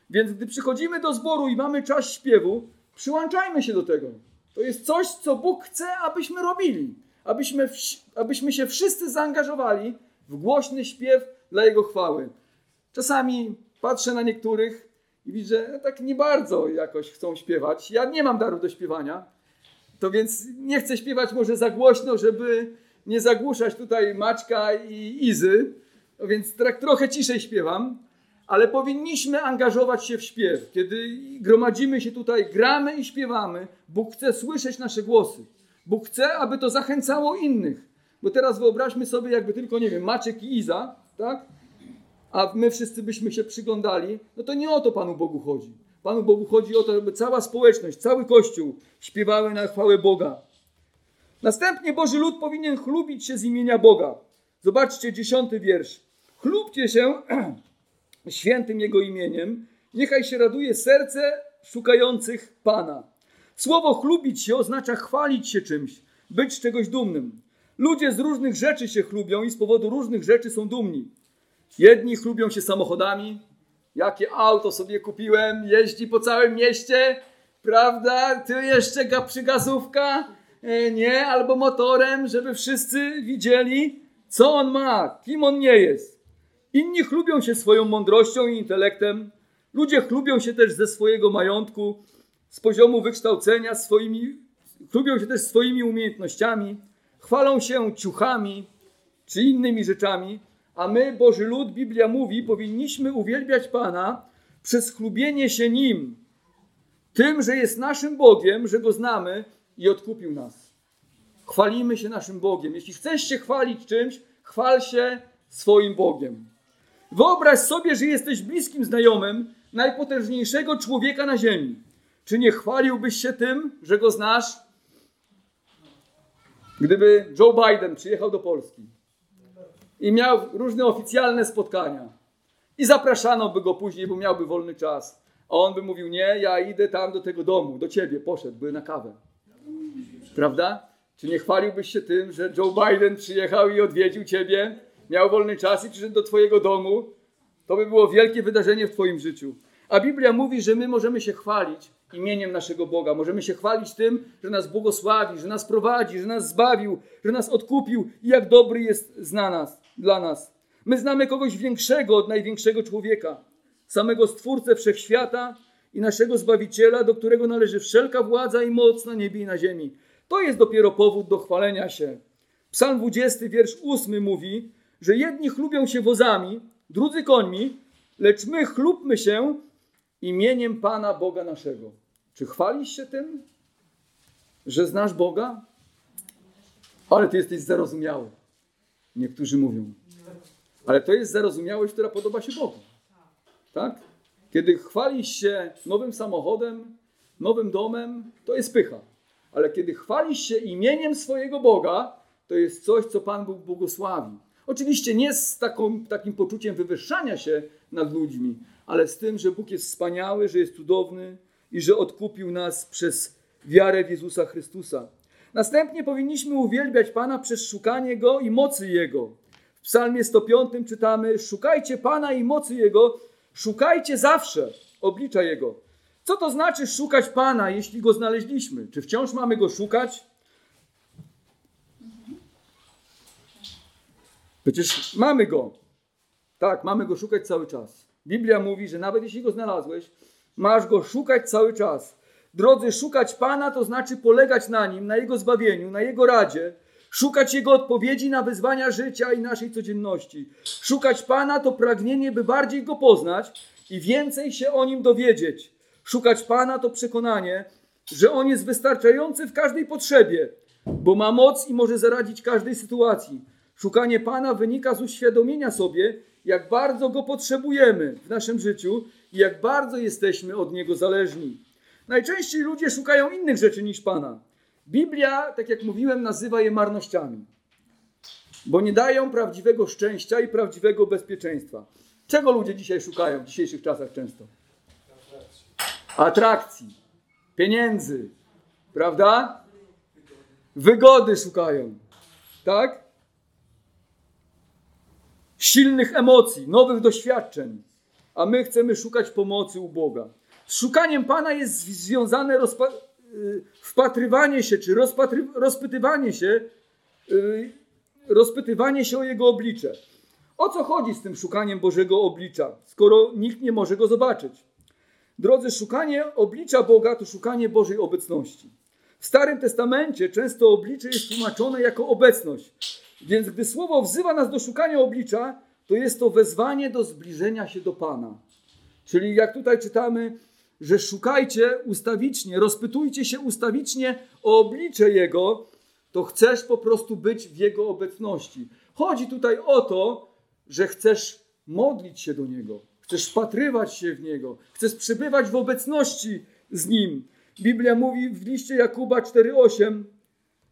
Więc gdy przychodzimy do zboru i mamy czas śpiewu, przyłączajmy się do tego. To jest coś, co Bóg chce, abyśmy robili. Abyśmy, abyśmy się wszyscy zaangażowali w głośny śpiew dla Jego chwały. Czasami patrzę na niektórych i widzę, że tak nie bardzo jakoś chcą śpiewać. Ja nie mam daru do śpiewania, to więc nie chcę śpiewać może za głośno, żeby nie zagłuszać tutaj Maćka i Izy, no więc tak trochę ciszej śpiewam, ale powinniśmy angażować się w śpiew. Kiedy gromadzimy się tutaj, gramy i śpiewamy, Bóg chce słyszeć nasze głosy. Bóg chce, aby to zachęcało innych. Bo teraz wyobraźmy sobie, jakby tylko, nie wiem, Maciek i Iza, tak? A my wszyscy byśmy się przyglądali, no to nie o to Panu Bogu chodzi. Panu Bogu chodzi o to, żeby cała społeczność, cały Kościół śpiewały na chwałę Boga. Następnie Boży lud powinien chlubić się z imienia Boga. Zobaczcie dziesiąty wiersz. Chlubcie się świętym Jego imieniem, niechaj się raduje serce szukających Pana. Słowo chlubić się oznacza chwalić się czymś, być czegoś dumnym. Ludzie z różnych rzeczy się chlubią i z powodu różnych rzeczy są dumni. Jedni chlubią się samochodami. Jakie auto sobie kupiłem, jeździ po całym mieście, prawda? Ty jeszcze ga przygazówka, e, nie, albo motorem, żeby wszyscy widzieli, co on ma, kim on nie jest. Inni chlubią się swoją mądrością i intelektem. Ludzie chlubią się też ze swojego majątku, z poziomu wykształcenia, swoimi, chlubią się też swoimi umiejętnościami, chwalą się ciuchami czy innymi rzeczami, a my, Boży lud, Biblia mówi, powinniśmy uwielbiać Pana przez chlubienie się Nim, tym, że jest naszym Bogiem, że Go znamy i odkupił nas. Chwalimy się naszym Bogiem. Jeśli chcesz się chwalić czymś, chwal się swoim Bogiem. Wyobraź sobie, że jesteś bliskim znajomym najpotężniejszego człowieka na ziemi. Czy nie chwaliłbyś się tym, że go znasz? Gdyby Joe Biden przyjechał do Polski, i miał różne oficjalne spotkania. I zapraszano by go później, bo miałby wolny czas. A on by mówił: Nie, ja idę tam do tego domu, do ciebie, poszedł, by na kawę. Prawda? Czy nie chwaliłbyś się tym, że Joe Biden przyjechał i odwiedził ciebie, miał wolny czas i przyszedł do twojego domu? To by było wielkie wydarzenie w twoim życiu. A Biblia mówi, że my możemy się chwalić imieniem naszego Boga. Możemy się chwalić tym, że nas błogosławi, że nas prowadzi, że nas zbawił, że nas odkupił i jak dobry jest zna nas, dla nas. My znamy kogoś większego od największego człowieka, samego Stwórcę Wszechświata i naszego Zbawiciela, do którego należy wszelka władza i moc na niebie i na ziemi. To jest dopiero powód do chwalenia się. Psalm 20, wiersz 8 mówi, że jedni chlubią się wozami, drudzy końmi, lecz my chlubmy się imieniem Pana Boga naszego. Czy chwalisz się tym, że znasz Boga? Ale ty jesteś zarozumiały. Niektórzy mówią. Ale to jest zarozumiałość, która podoba się Bogu. Tak? Kiedy chwalisz się nowym samochodem, nowym domem, to jest pycha. Ale kiedy chwalisz się imieniem swojego Boga, to jest coś, co Pan Bóg błogosławi. Oczywiście nie z taką, takim poczuciem wywyższania się nad ludźmi, ale z tym, że Bóg jest wspaniały, że jest cudowny i że odkupił nas przez wiarę w Jezusa Chrystusa. Następnie powinniśmy uwielbiać Pana przez szukanie Go i mocy Jego. W Psalmie 105 czytamy: Szukajcie Pana i mocy Jego, szukajcie zawsze oblicza Jego. Co to znaczy szukać Pana, jeśli Go znaleźliśmy? Czy wciąż mamy Go szukać? Przecież mamy Go. Tak, mamy Go szukać cały czas. Biblia mówi, że nawet jeśli Go znalazłeś, masz Go szukać cały czas. Drodzy, szukać Pana to znaczy polegać na Nim, na Jego zbawieniu, na Jego radzie, szukać Jego odpowiedzi na wyzwania życia i naszej codzienności. Szukać Pana to pragnienie, by bardziej Go poznać i więcej się o Nim dowiedzieć. Szukać Pana to przekonanie, że On jest wystarczający w każdej potrzebie, bo ma moc i może zaradzić każdej sytuacji. Szukanie Pana wynika z uświadomienia sobie, jak bardzo Go potrzebujemy w naszym życiu i jak bardzo jesteśmy od Niego zależni. Najczęściej ludzie szukają innych rzeczy niż Pana. Biblia, tak jak mówiłem, nazywa je marnościami, bo nie dają prawdziwego szczęścia i prawdziwego bezpieczeństwa. Czego ludzie dzisiaj szukają w dzisiejszych czasach często? Atrakcji, pieniędzy, prawda? Wygody szukają, tak? Silnych emocji, nowych doświadczeń, a my chcemy szukać pomocy u Boga. Z szukaniem Pana jest związane y, wpatrywanie się, czy rozpatry- rozpytywanie się, y, rozpytywanie się o Jego oblicze. O co chodzi z tym szukaniem Bożego oblicza, skoro nikt nie może go zobaczyć? Drodzy, szukanie oblicza Boga to szukanie Bożej obecności. W Starym Testamencie często oblicze jest tłumaczone jako obecność. Więc gdy słowo wzywa nas do szukania oblicza, to jest to wezwanie do zbliżenia się do Pana. Czyli jak tutaj czytamy, że szukajcie ustawicznie, rozpytujcie się ustawicznie o oblicze Jego, to chcesz po prostu być w Jego obecności. Chodzi tutaj o to, że chcesz modlić się do Niego, chcesz wpatrywać się w Niego, chcesz przebywać w obecności z Nim. Biblia mówi w liście Jakuba 4:8: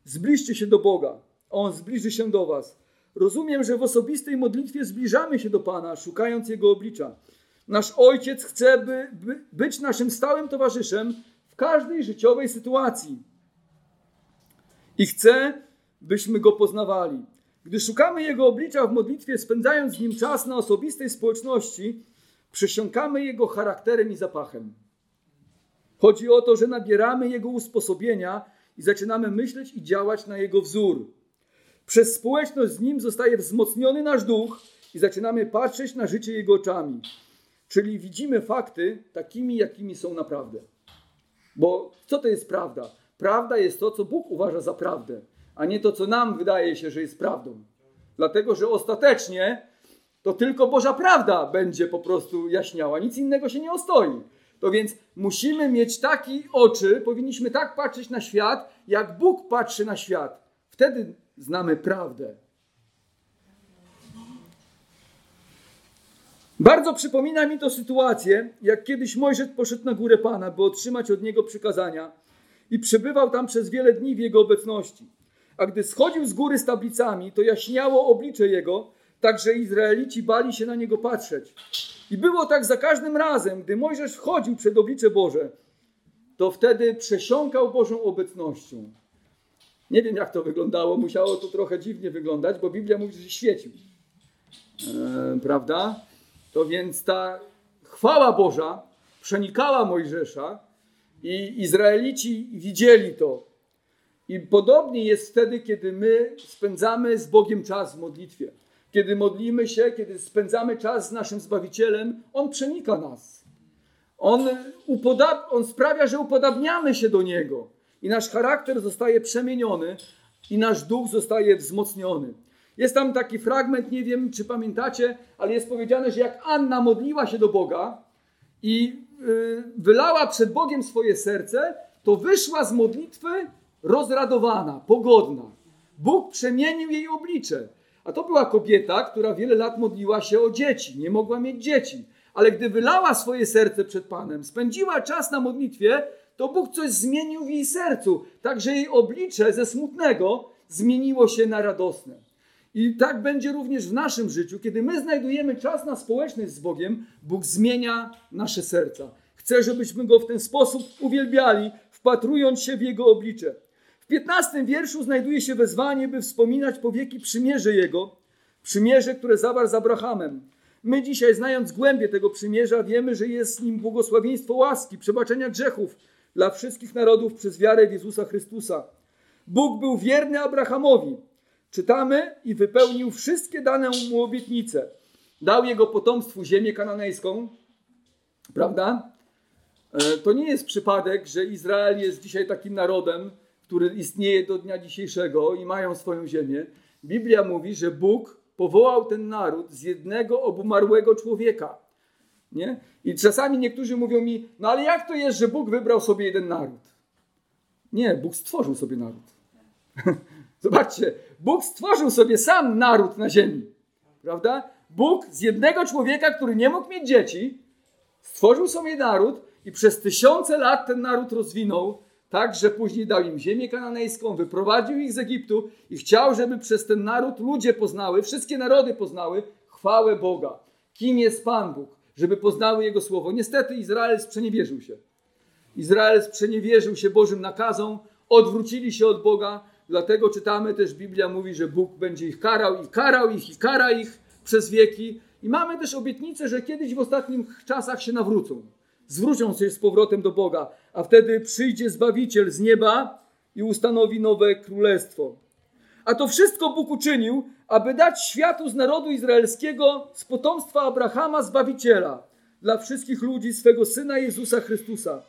Zbliżcie się do Boga, On zbliży się do Was. Rozumiem, że w osobistej modlitwie zbliżamy się do Pana, szukając Jego oblicza. Nasz Ojciec chce by, by być naszym stałym towarzyszem w każdej życiowej sytuacji. I chce, byśmy Go poznawali. Gdy szukamy Jego oblicza w modlitwie, spędzając z Nim czas na osobistej społeczności, przesiąkamy Jego charakterem i zapachem. Chodzi o to, że nabieramy Jego usposobienia i zaczynamy myśleć i działać na Jego wzór. Przez społeczność z Nim zostaje wzmocniony nasz duch i zaczynamy patrzeć na życie Jego oczami. Czyli widzimy fakty takimi, jakimi są naprawdę. Bo co to jest prawda? Prawda jest to, co Bóg uważa za prawdę, a nie to, co nam wydaje się, że jest prawdą. Dlatego, że ostatecznie to tylko Boża prawda będzie po prostu jaśniała, nic innego się nie ostoi. To więc musimy mieć takie oczy, powinniśmy tak patrzeć na świat, jak Bóg patrzy na świat. Wtedy znamy prawdę. Bardzo przypomina mi to sytuację, jak kiedyś Mojżesz poszedł na górę Pana, by otrzymać od niego przykazania i przebywał tam przez wiele dni w jego obecności. A gdy schodził z góry z tablicami, to jaśniało oblicze jego, Także Izraelici bali się na niego patrzeć. I było tak za każdym razem, gdy Mojżesz wchodził przed oblicze Boże, to wtedy przesiąkał Bożą obecnością. Nie wiem, jak to wyglądało, musiało to trochę dziwnie wyglądać, bo Biblia mówi, że świecił. E, prawda? To więc ta chwała Boża przenikała Mojżesza i Izraelici widzieli to. I podobnie jest wtedy, kiedy my spędzamy z Bogiem czas w modlitwie. Kiedy modlimy się, kiedy spędzamy czas z naszym Zbawicielem, On przenika nas. On, upodab- on sprawia, że upodabniamy się do Niego. I nasz charakter zostaje przemieniony i nasz duch zostaje wzmocniony. Jest tam taki fragment, nie wiem czy pamiętacie, ale jest powiedziane, że jak Anna modliła się do Boga i yy, wylała przed Bogiem swoje serce, to wyszła z modlitwy rozradowana, pogodna. Bóg przemienił jej oblicze. A to była kobieta, która wiele lat modliła się o dzieci, nie mogła mieć dzieci. Ale gdy wylała swoje serce przed Panem, spędziła czas na modlitwie, to Bóg coś zmienił w jej sercu, tak że jej oblicze ze smutnego zmieniło się na radosne. I tak będzie również w naszym życiu. Kiedy my znajdujemy czas na społeczność z Bogiem, Bóg zmienia nasze serca. Chce, żebyśmy Go w ten sposób uwielbiali, wpatrując się w Jego oblicze. W 15 wierszu znajduje się wezwanie, by wspominać po wieki przymierze Jego, przymierze, które zawarł z Abrahamem. My dzisiaj, znając głębie tego przymierza, wiemy, że jest nim błogosławieństwo łaski, przebaczenia grzechów dla wszystkich narodów przez wiarę w Jezusa Chrystusa. Bóg był wierny Abrahamowi. Czytamy i wypełnił wszystkie dane mu obietnice. Dał jego potomstwu ziemię kananejską, prawda? E, to nie jest przypadek, że Izrael jest dzisiaj takim narodem, który istnieje do dnia dzisiejszego i mają swoją ziemię. Biblia mówi, że Bóg powołał ten naród z jednego obumarłego człowieka. Nie? I czasami niektórzy mówią mi, no ale jak to jest, że Bóg wybrał sobie jeden naród? Nie, Bóg stworzył sobie naród. Zobaczcie, Bóg stworzył sobie sam naród na ziemi. Prawda? Bóg z jednego człowieka, który nie mógł mieć dzieci, stworzył sobie naród i przez tysiące lat ten naród rozwinął, tak, że później dał im ziemię kananejską, wyprowadził ich z Egiptu i chciał, żeby przez ten naród ludzie poznały, wszystkie narody poznały chwałę Boga. Kim jest Pan Bóg, żeby poznały Jego słowo. Niestety Izrael sprzeniewierzył się. Izrael sprzeniewierzył się Bożym nakazom, odwrócili się od Boga, dlatego czytamy też, Biblia mówi, że Bóg będzie ich karał i karał ich i kara ich przez wieki. I mamy też obietnicę, że kiedyś w ostatnich czasach się nawrócą zwrócą się z powrotem do Boga, a wtedy przyjdzie Zbawiciel z nieba i ustanowi nowe królestwo. A to wszystko Bóg uczynił, aby dać światu z narodu izraelskiego, z potomstwa Abrahama, Zbawiciela dla wszystkich ludzi swego Syna Jezusa Chrystusa.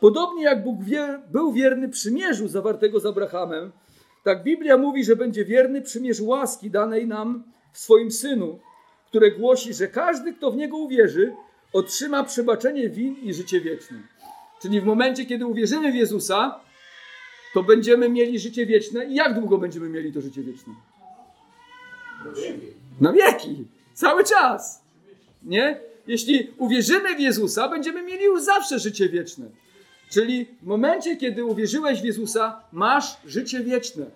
Podobnie jak Bóg wie, był wierny przymierzu zawartego z Abrahamem, tak Biblia mówi, że będzie wierny przymierzu łaski danej nam w swoim Synu, które głosi, że każdy, kto w Niego uwierzy, otrzyma przebaczenie win i życie wieczne. Czyli w momencie, kiedy uwierzymy w Jezusa, to będziemy mieli życie wieczne. I jak długo będziemy mieli to życie wieczne? Na wieki. Cały czas. Nie? Jeśli uwierzymy w Jezusa, będziemy mieli już zawsze życie wieczne. Czyli w momencie, kiedy uwierzyłeś w Jezusa, masz życie wieczne.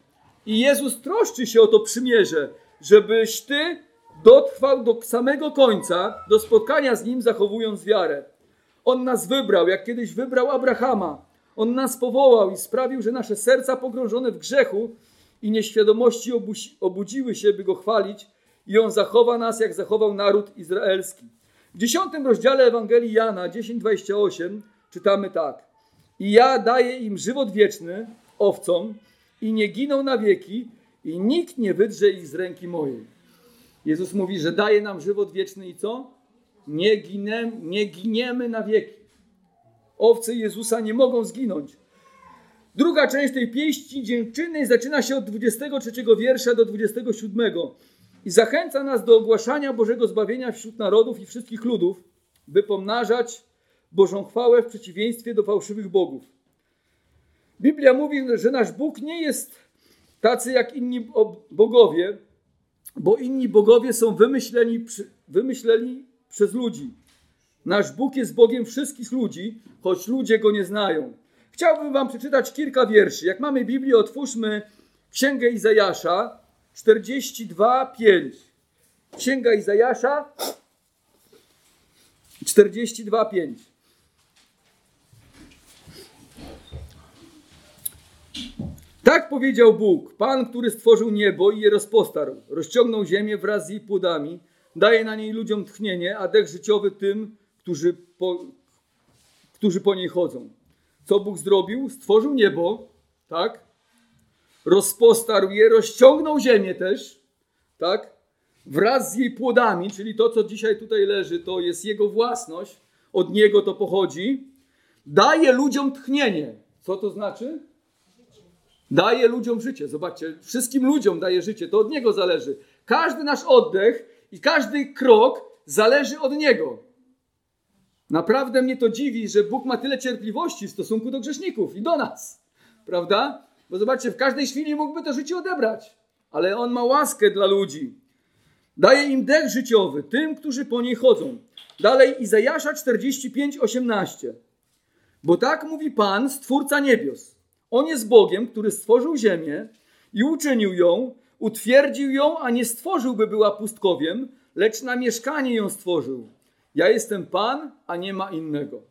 I Jezus troszczy się o to przymierze, żebyś ty dotrwał do samego końca, do spotkania z Nim, zachowując wiarę. On nas wybrał, jak kiedyś wybrał Abrahama. On nas powołał i sprawił, że nasze serca pogrążone w grzechu i nieświadomości obudziły się, by Go chwalić i On zachowa nas, jak zachował naród izraelski. W dziesiątym rozdziale Ewangelii Jana 10:28 czytamy tak. I ja daję im żywot wieczny, owcom, i nie giną na wieki, i nikt nie wydrze ich z ręki mojej. Jezus mówi, że daje nam żywot wieczny i co? Nie, ginę, nie giniemy na wieki. Owce Jezusa nie mogą zginąć. Druga część tej pieści dziękczynnej zaczyna się od 23 wiersza do 27 i zachęca nas do ogłaszania Bożego zbawienia wśród narodów i wszystkich ludów, by pomnażać Bożą chwałę w przeciwieństwie do fałszywych bogów. Biblia mówi, że nasz Bóg nie jest tacy jak inni bogowie, bo inni bogowie są wymyśleni, wymyśleni przez ludzi. Nasz Bóg jest Bogiem wszystkich ludzi, choć ludzie go nie znają. Chciałbym Wam przeczytać kilka wierszy. Jak mamy Biblię, otwórzmy Księgę Izajasza 42:5. Księga Izajasza 42:5. Tak powiedział Bóg, Pan, który stworzył niebo i je rozpostarł, rozciągnął ziemię wraz z jej płodami, daje na niej ludziom tchnienie, a dech życiowy tym, którzy po, którzy po niej chodzą. Co Bóg zrobił? Stworzył niebo, tak? Rozpostarł je, rozciągnął ziemię też, tak? Wraz z jej płodami, czyli to, co dzisiaj tutaj leży, to jest jego własność, od niego to pochodzi. Daje ludziom tchnienie. Co to znaczy? Daje ludziom życie. Zobaczcie, wszystkim ludziom daje życie. To od niego zależy. Każdy nasz oddech i każdy krok zależy od niego. Naprawdę mnie to dziwi, że Bóg ma tyle cierpliwości w stosunku do grzeszników i do nas. Prawda? Bo zobaczcie, w każdej chwili mógłby to życie odebrać. Ale On ma łaskę dla ludzi. Daje im dech życiowy, tym, którzy po niej chodzą. Dalej Izajasza 45, 18. Bo tak mówi Pan, Stwórca niebios. On jest Bogiem, który stworzył ziemię i uczynił ją, utwierdził ją, a nie stworzył, by była pustkowiem, lecz na mieszkanie ją stworzył. Ja jestem Pan, a nie ma innego.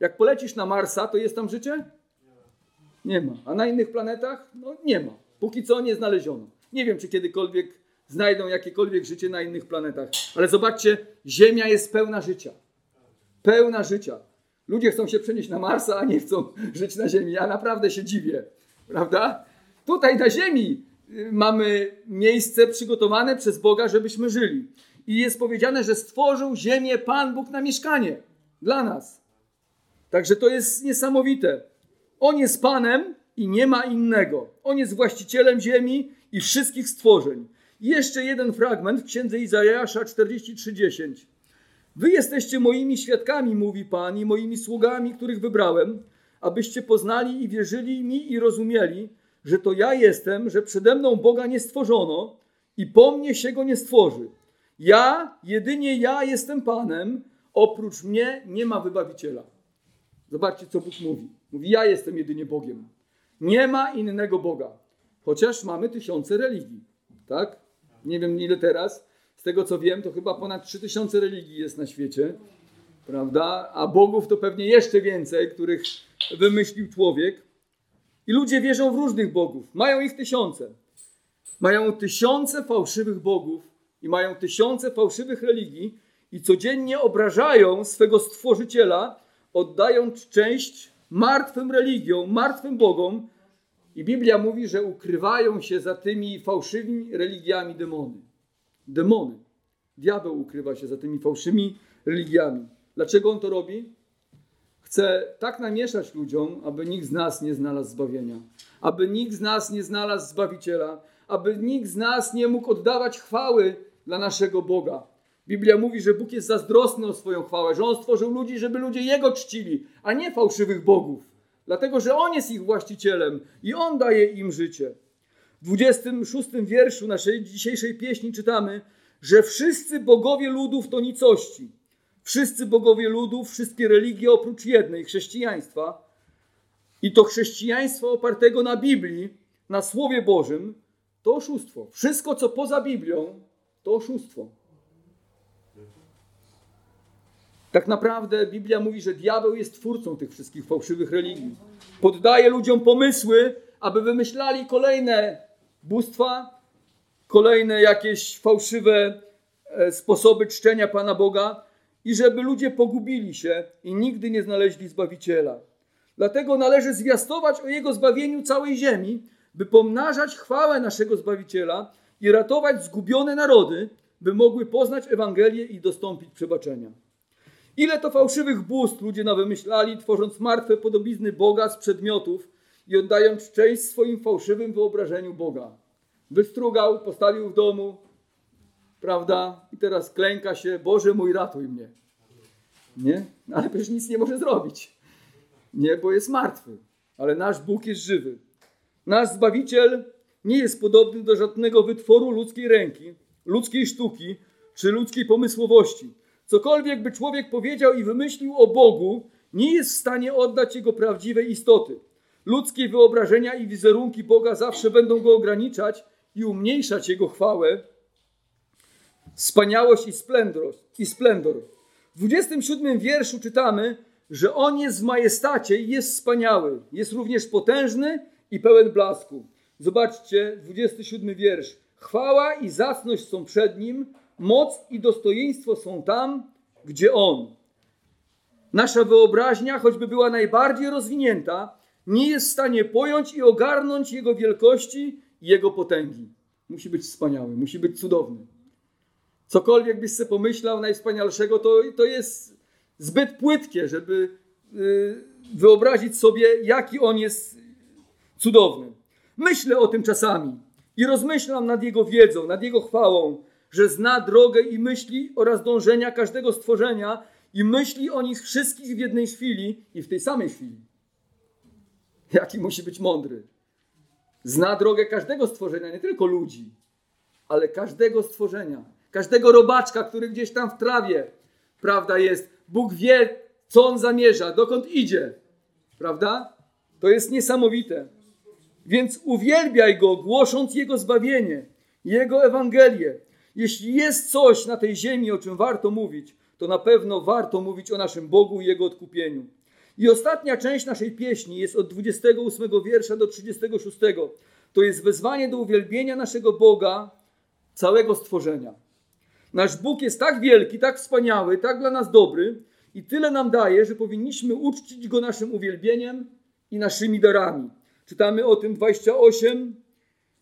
Jak polecisz na Marsa, to jest tam życie? Nie ma. A na innych planetach? No nie ma. Póki co nie znaleziono. Nie wiem, czy kiedykolwiek znajdą jakiekolwiek życie na innych planetach. Ale zobaczcie, Ziemia jest pełna życia. Pełna życia. Ludzie chcą się przenieść na Marsa, a nie chcą żyć na Ziemi. Ja naprawdę się dziwię. Prawda? Tutaj na Ziemi mamy miejsce przygotowane przez Boga, żebyśmy żyli. I jest powiedziane, że stworzył ziemię Pan Bóg na mieszkanie dla nas. Także to jest niesamowite. On jest Panem i nie ma innego. On jest właścicielem ziemi i wszystkich stworzeń. I jeszcze jeden fragment w księdze Izajasza 43:10. Wy jesteście moimi świadkami, mówi Pan, i moimi sługami, których wybrałem, abyście poznali i wierzyli mi i rozumieli, że to ja jestem, że przede mną Boga nie stworzono i po mnie się go nie stworzy. Ja, jedynie ja jestem Panem, oprócz mnie nie ma wybawiciela. Zobaczcie, co Bóg mówi. Mówi, ja jestem jedynie Bogiem. Nie ma innego Boga. Chociaż mamy tysiące religii, tak? Nie wiem ile teraz. Z tego co wiem, to chyba ponad 3000 religii jest na świecie, prawda? A bogów to pewnie jeszcze więcej, których wymyślił człowiek. I ludzie wierzą w różnych bogów. Mają ich tysiące. Mają tysiące fałszywych bogów i mają tysiące fałszywych religii i codziennie obrażają swego stworzyciela, oddając część martwym religiom, martwym bogom. I Biblia mówi, że ukrywają się za tymi fałszywymi religiami demony. Demony. Diabeł ukrywa się za tymi fałszywymi religiami. Dlaczego on to robi? Chce tak namieszać ludziom, aby nikt z nas nie znalazł zbawienia, aby nikt z nas nie znalazł zbawiciela, aby nikt z nas nie mógł oddawać chwały dla naszego Boga. Biblia mówi, że Bóg jest zazdrosny o swoją chwałę, że On stworzył ludzi, żeby ludzie Jego czcili, a nie fałszywych bogów. Dlatego, że On jest ich właścicielem i On daje im życie. W 26 wierszu naszej dzisiejszej pieśni czytamy, że wszyscy bogowie ludów to nicości. Wszyscy bogowie ludów, wszystkie religie oprócz jednej, chrześcijaństwa. I to chrześcijaństwo opartego na Biblii, na Słowie Bożym, to oszustwo. Wszystko, co poza Biblią, to oszustwo. Tak naprawdę Biblia mówi, że diabeł jest twórcą tych wszystkich fałszywych religii. Poddaje ludziom pomysły, aby wymyślali kolejne bóstwa, kolejne jakieś fałszywe e, sposoby czczenia Pana Boga i żeby ludzie pogubili się i nigdy nie znaleźli Zbawiciela. Dlatego należy zwiastować o Jego zbawieniu całej ziemi, by pomnażać chwałę naszego Zbawiciela i ratować zgubione narody, by mogły poznać Ewangelię i dostąpić przebaczenia. Ile to fałszywych bóstw ludzie nawymyślali, tworząc martwe podobizny Boga z przedmiotów i oddając cześć swoim fałszywym wyobrażeniu Boga. Wystrugał, postawił w domu, prawda? I teraz klęka się, Boże mój, ratuj mnie. Nie? Ale przecież nic nie może zrobić. Nie, bo jest martwy. Ale nasz Bóg jest żywy. Nasz Zbawiciel nie jest podobny do żadnego wytworu ludzkiej ręki, ludzkiej sztuki czy ludzkiej pomysłowości. Cokolwiek by człowiek powiedział i wymyślił o Bogu, nie jest w stanie oddać jego prawdziwej istoty. Ludzkie wyobrażenia i wizerunki Boga zawsze będą go ograniczać i umniejszać jego chwałę. Wspaniałość i splendor. I splendor. W 27 wierszu czytamy, że On jest w majestacie i jest wspaniały. Jest również potężny i pełen blasku. Zobaczcie, 27 wiersz. Chwała i zacność są przed Nim, moc i dostojeństwo są tam, gdzie On. Nasza wyobraźnia, choćby była najbardziej rozwinięta, nie jest w stanie pojąć i ogarnąć Jego wielkości i Jego potęgi. Musi być wspaniały, musi być cudowny. Cokolwiek byś sobie pomyślał najwspanialszego, to, to jest zbyt płytkie, żeby y, wyobrazić sobie, jaki on jest cudowny. Myślę o tym czasami i rozmyślam nad Jego wiedzą, nad Jego chwałą, że zna drogę i myśli oraz dążenia każdego stworzenia i myśli o nich wszystkich w jednej chwili i w tej samej chwili. Jaki musi być mądry. Zna drogę każdego stworzenia, nie tylko ludzi, ale każdego stworzenia, każdego robaczka, który gdzieś tam w trawie, prawda, jest. Bóg wie, co on zamierza, dokąd idzie, prawda? To jest niesamowite. Więc uwielbiaj go, głosząc jego zbawienie, jego Ewangelię. Jeśli jest coś na tej ziemi, o czym warto mówić, to na pewno warto mówić o naszym Bogu i jego odkupieniu. I ostatnia część naszej pieśni jest od 28 wiersza do 36. To jest wezwanie do uwielbienia naszego Boga, całego stworzenia. Nasz Bóg jest tak wielki, tak wspaniały, tak dla nas dobry i tyle nam daje, że powinniśmy uczcić Go naszym uwielbieniem i naszymi darami. Czytamy o tym 28,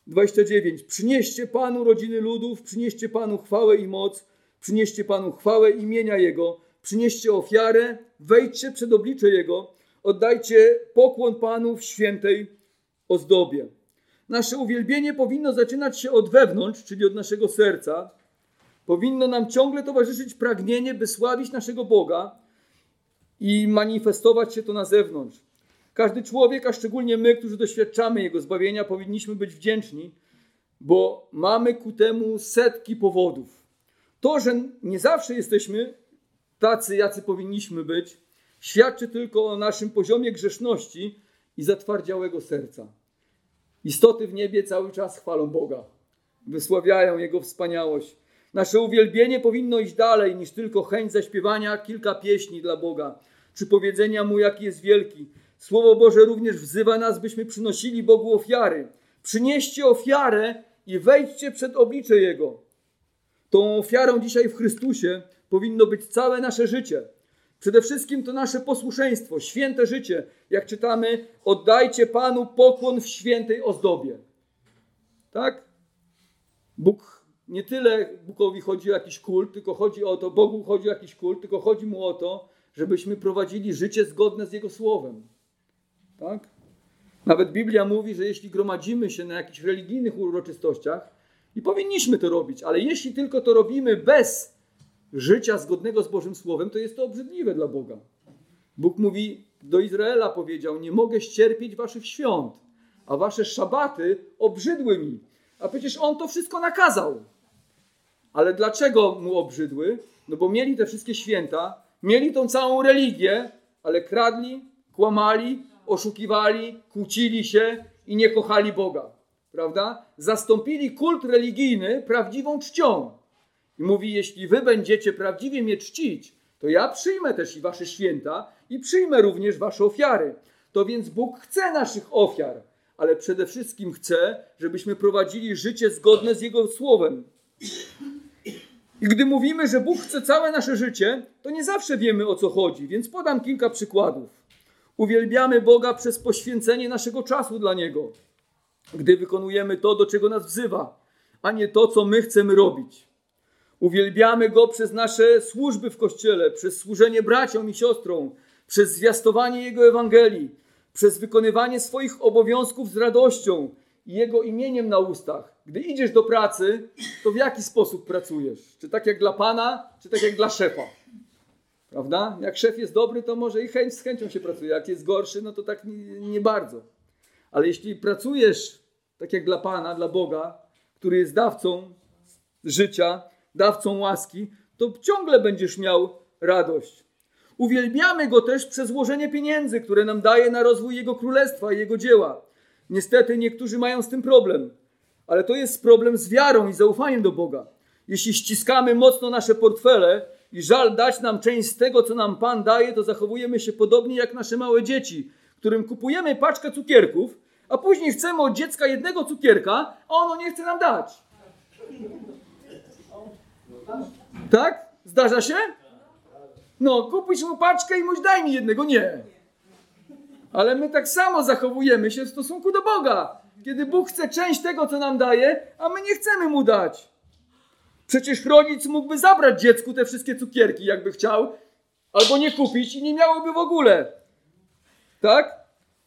29. Przynieście Panu rodziny ludów, przynieście Panu chwałę i moc, przynieście Panu chwałę imienia Jego, przynieście ofiarę, wejdźcie przed oblicze Jego, oddajcie pokłon Panu w świętej ozdobie. Nasze uwielbienie powinno zaczynać się od wewnątrz, czyli od naszego serca. Powinno nam ciągle towarzyszyć pragnienie, by sławić naszego Boga i manifestować się to na zewnątrz. Każdy człowiek, a szczególnie my, którzy doświadczamy Jego zbawienia, powinniśmy być wdzięczni, bo mamy ku temu setki powodów. To, że nie zawsze jesteśmy tacy, jacy powinniśmy być, świadczy tylko o naszym poziomie grzeszności i zatwardziałego serca. Istoty w niebie cały czas chwalą Boga, wysławiają Jego wspaniałość. Nasze uwielbienie powinno iść dalej niż tylko chęć zaśpiewania kilka pieśni dla Boga, czy powiedzenia Mu, jaki jest wielki. Słowo Boże również wzywa nas, byśmy przynosili Bogu ofiary. Przynieście ofiarę i wejdźcie przed oblicze Jego. Tą ofiarą dzisiaj w Chrystusie powinno być całe nasze życie. Przede wszystkim to nasze posłuszeństwo, święte życie. Jak czytamy, oddajcie Panu pokłon w świętej ozdobie. Tak? Bóg nie tyle Bogowi chodzi o jakiś kult, tylko chodzi o to, Bogu chodzi o jakiś kult, tylko chodzi mu o to, żebyśmy prowadzili życie zgodne z Jego słowem. Tak? Nawet Biblia mówi, że jeśli gromadzimy się na jakichś religijnych uroczystościach, i powinniśmy to robić, ale jeśli tylko to robimy bez życia zgodnego z Bożym Słowem, to jest to obrzydliwe dla Boga. Bóg mówi, do Izraela powiedział, nie mogę ścierpieć waszych świąt, a wasze szabaty obrzydły mi. A przecież On to wszystko nakazał. Ale dlaczego mu obrzydły? No bo mieli te wszystkie święta, mieli tą całą religię, ale kradli, kłamali, oszukiwali, kłócili się i nie kochali Boga. Prawda? Zastąpili kult religijny prawdziwą czcią. I mówi: Jeśli wy będziecie prawdziwie mnie czcić, to ja przyjmę też i wasze święta i przyjmę również wasze ofiary. To więc Bóg chce naszych ofiar, ale przede wszystkim chce, żebyśmy prowadzili życie zgodne z Jego słowem. I gdy mówimy, że Bóg chce całe nasze życie, to nie zawsze wiemy o co chodzi, więc podam kilka przykładów. Uwielbiamy Boga przez poświęcenie naszego czasu dla Niego, gdy wykonujemy to, do czego nas wzywa, a nie to, co my chcemy robić. Uwielbiamy Go przez nasze służby w Kościele, przez służenie braciom i siostrom, przez zwiastowanie Jego Ewangelii, przez wykonywanie swoich obowiązków z radością Jego imieniem na ustach. Gdy idziesz do pracy, to w jaki sposób pracujesz? Czy tak jak dla Pana, czy tak jak dla szefa? Prawda? Jak szef jest dobry, to może i chęć, z chęcią się pracuje. Jak jest gorszy, no to tak nie, nie bardzo. Ale jeśli pracujesz tak jak dla Pana, dla Boga, który jest dawcą życia, dawcą łaski, to ciągle będziesz miał radość. Uwielbiamy Go też przez złożenie pieniędzy, które nam daje na rozwój Jego Królestwa i Jego dzieła. Niestety niektórzy mają z tym problem, ale to jest problem z wiarą i zaufaniem do Boga. Jeśli ściskamy mocno nasze portfele i żal dać nam część z tego, co nam Pan daje, to zachowujemy się podobnie jak nasze małe dzieci, którym kupujemy paczkę cukierków, a później chcemy od dziecka jednego cukierka, a ono nie chce nam dać. Tak? Zdarza się? No, kupisz mu paczkę i mówisz, daj mi jednego. Nie. Ale my tak samo zachowujemy się w stosunku do Boga. Kiedy Bóg chce część tego, co nam daje, a my nie chcemy mu dać. Przecież rodzic mógłby zabrać dziecku te wszystkie cukierki, jakby chciał, albo nie kupić i nie miałoby w ogóle. Tak?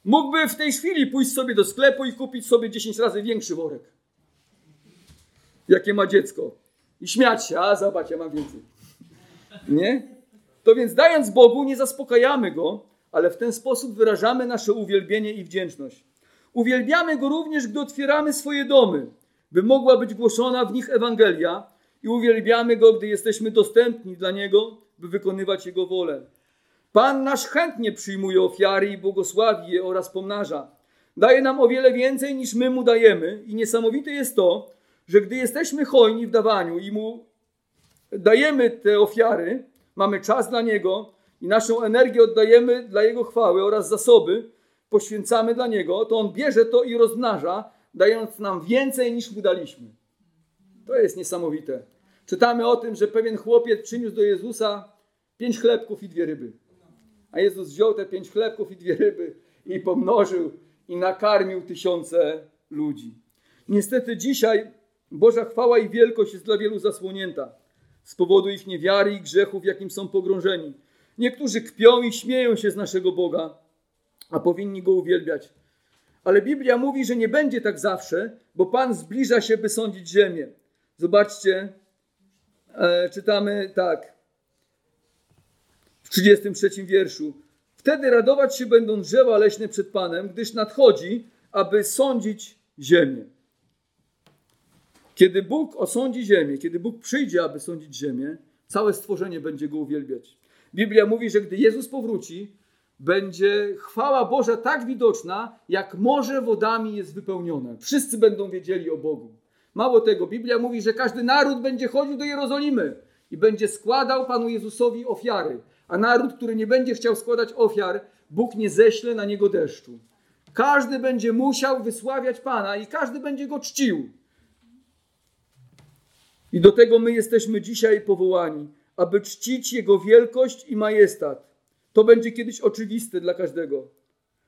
Mógłby w tej chwili pójść sobie do sklepu i kupić sobie 10 razy większy worek. Jakie ma dziecko. I śmiać się, a zobacz, ja mam więcej. Nie? To więc dając Bogu, nie zaspokajamy Go, ale w ten sposób wyrażamy nasze uwielbienie i wdzięczność. Uwielbiamy Go również, gdy otwieramy swoje domy, by mogła być głoszona w nich Ewangelia i uwielbiamy Go, gdy jesteśmy dostępni dla Niego, by wykonywać Jego wolę. Pan nasz chętnie przyjmuje ofiary i błogosławi je oraz pomnaża. Daje nam o wiele więcej niż my Mu dajemy i niesamowite jest to, że gdy jesteśmy hojni w dawaniu i Mu dajemy te ofiary, mamy czas dla Niego i naszą energię oddajemy dla Jego chwały oraz zasoby poświęcamy dla Niego, to On bierze to i rozmnaża, dając nam więcej niż Mu daliśmy. To jest niesamowite. Czytamy o tym, że pewien chłopiec przyniósł do Jezusa pięć chlebków i dwie ryby. A Jezus wziął te pięć chlebków i dwie ryby i pomnożył i nakarmił tysiące ludzi. Niestety dzisiaj Boża chwała i wielkość jest dla wielu zasłonięta z powodu ich niewiary i grzechów, jakim są pogrążeni. Niektórzy kpią i śmieją się z naszego Boga, a powinni Go uwielbiać. Ale Biblia mówi, że nie będzie tak zawsze, bo Pan zbliża się, by sądzić ziemię. Zobaczcie, e, czytamy tak, w 33 wierszu. Wtedy radować się będą drzewa leśne przed Panem, gdyż nadchodzi, aby sądzić ziemię. Kiedy Bóg osądzi ziemię, kiedy Bóg przyjdzie, aby sądzić ziemię, całe stworzenie będzie Go uwielbiać. Biblia mówi, że gdy Jezus powróci, będzie chwała Boża tak widoczna, jak morze wodami jest wypełnione. Wszyscy będą wiedzieli o Bogu. Mało tego, Biblia mówi, że każdy naród będzie chodził do Jerozolimy i będzie składał Panu Jezusowi ofiary. A naród, który nie będzie chciał składać ofiar, Bóg nie ześle na niego deszczu. Każdy będzie musiał wysławiać Pana i każdy będzie go czcił. I do tego my jesteśmy dzisiaj powołani, aby czcić Jego wielkość i majestat. To będzie kiedyś oczywiste dla każdego.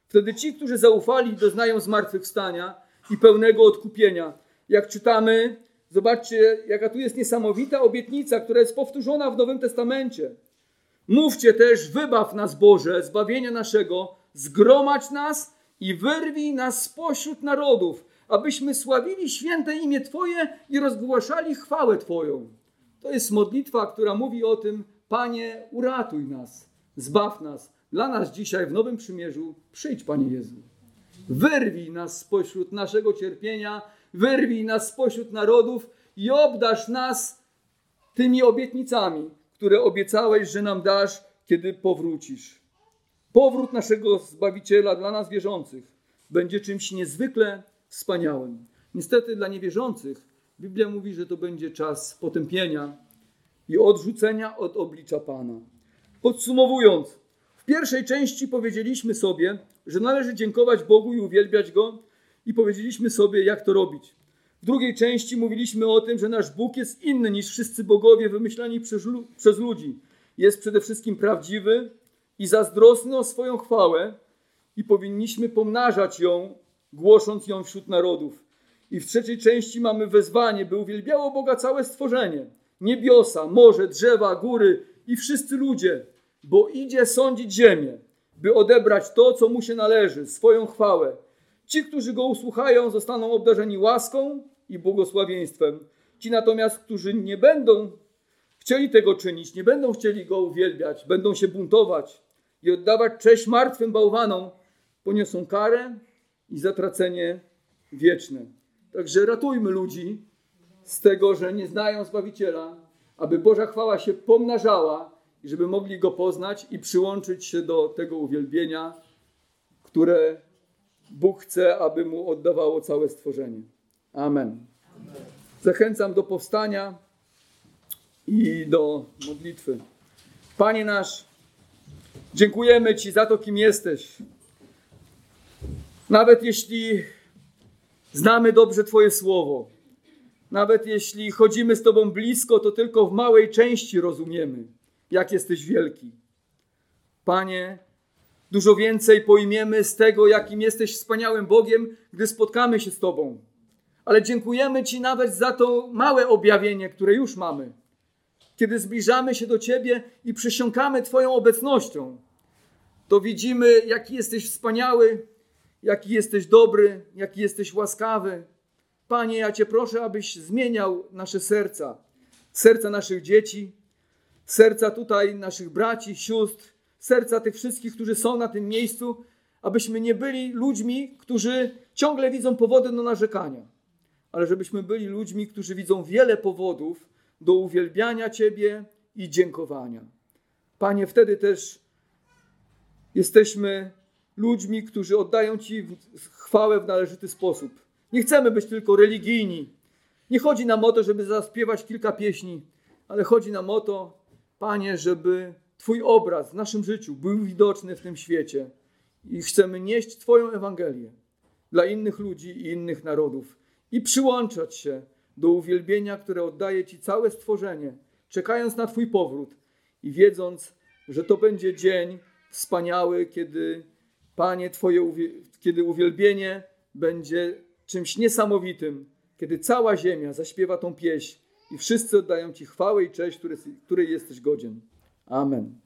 Wtedy ci, którzy zaufali, doznają zmartwychwstania i pełnego odkupienia. Jak czytamy, zobaczcie, jaka tu jest niesamowita obietnica, która jest powtórzona w Nowym Testamencie. Mówcie też, wybaw nas Boże, zbawienia naszego, zgromadź nas i wyrwij nas spośród narodów, abyśmy sławili święte imię Twoje i rozgłaszali chwałę Twoją. To jest modlitwa, która mówi o tym, Panie, uratuj nas, zbaw nas. Dla nas dzisiaj w Nowym Przymierzu przyjdź, Panie Jezu. Wyrwij nas spośród naszego cierpienia, wyrwij nas spośród narodów i obdasz nas tymi obietnicami, które obiecałeś, że nam dasz, kiedy powrócisz. Powrót naszego Zbawiciela dla nas wierzących będzie czymś niezwykle wspaniałym. Niestety dla niewierzących Biblia mówi, że to będzie czas potępienia i odrzucenia od oblicza Pana. Podsumowując, w pierwszej części powiedzieliśmy sobie, że należy dziękować Bogu i uwielbiać Go i powiedzieliśmy sobie, jak to robić. W drugiej części mówiliśmy o tym, że nasz Bóg jest inny niż wszyscy bogowie wymyślani przez, przez ludzi. Jest przede wszystkim prawdziwy i zazdrosny o swoją chwałę i powinniśmy pomnażać ją, głosząc ją wśród narodów. I w trzeciej części mamy wezwanie, by uwielbiało Boga całe stworzenie. Niebiosa, morze, drzewa, góry i wszyscy ludzie, bo idzie sądzić ziemię, by odebrać to, co mu się należy, swoją chwałę. Ci, którzy go usłuchają, zostaną obdarzeni łaską i błogosławieństwem. Ci natomiast, którzy nie będą chcieli tego czynić, nie będą chcieli go uwielbiać, będą się buntować i oddawać cześć martwym bałwanom, poniosą karę i zatracenie wieczne. Także ratujmy ludzi z tego, że nie znają Zbawiciela, aby Boża chwała się pomnażała i żeby mogli Go poznać i przyłączyć się do tego uwielbienia, które Bóg chce, aby Mu oddawało całe stworzenie. Amen. Zachęcam do powstania i do modlitwy. Panie nasz, dziękujemy Ci za to, kim jesteś. Nawet jeśli znamy dobrze Twoje słowo, nawet jeśli chodzimy z Tobą blisko, to tylko w małej części rozumiemy, jak jesteś wielki. Panie, dużo więcej pojmiemy z tego, jakim jesteś wspaniałym Bogiem, gdy spotkamy się z Tobą. Ale dziękujemy Ci nawet za to małe objawienie, które już mamy. Kiedy zbliżamy się do Ciebie i przysiąkamy Twoją obecnością, to widzimy, jaki jesteś wspaniały, jaki jesteś dobry, jaki jesteś łaskawy. Panie, ja Cię proszę, abyś zmieniał nasze serca, serca naszych dzieci, serca tutaj naszych braci, sióstr, serca tych wszystkich, którzy są na tym miejscu, abyśmy nie byli ludźmi, którzy ciągle widzą powody do narzekania, ale żebyśmy byli ludźmi, którzy widzą wiele powodów do uwielbiania Ciebie i dziękowania. Panie, wtedy też jesteśmy ludźmi, którzy oddają Ci chwałę w należyty sposób. Nie chcemy być tylko religijni. Nie chodzi nam o to, żeby zaśpiewać kilka pieśni, ale chodzi nam o to, Panie, żeby Twój obraz w naszym życiu był widoczny w tym świecie i chcemy nieść Twoją Ewangelię dla innych ludzi i innych narodów i przyłączać się do uwielbienia, które oddaje Ci całe stworzenie, czekając na Twój powrót i wiedząc, że to będzie dzień wspaniały, kiedy Panie Twoje, kiedy uwielbienie będzie czymś niesamowitym, kiedy cała ziemia zaśpiewa tą pieśń i wszyscy oddają Ci chwałę i cześć, której jesteś godzien. Amen.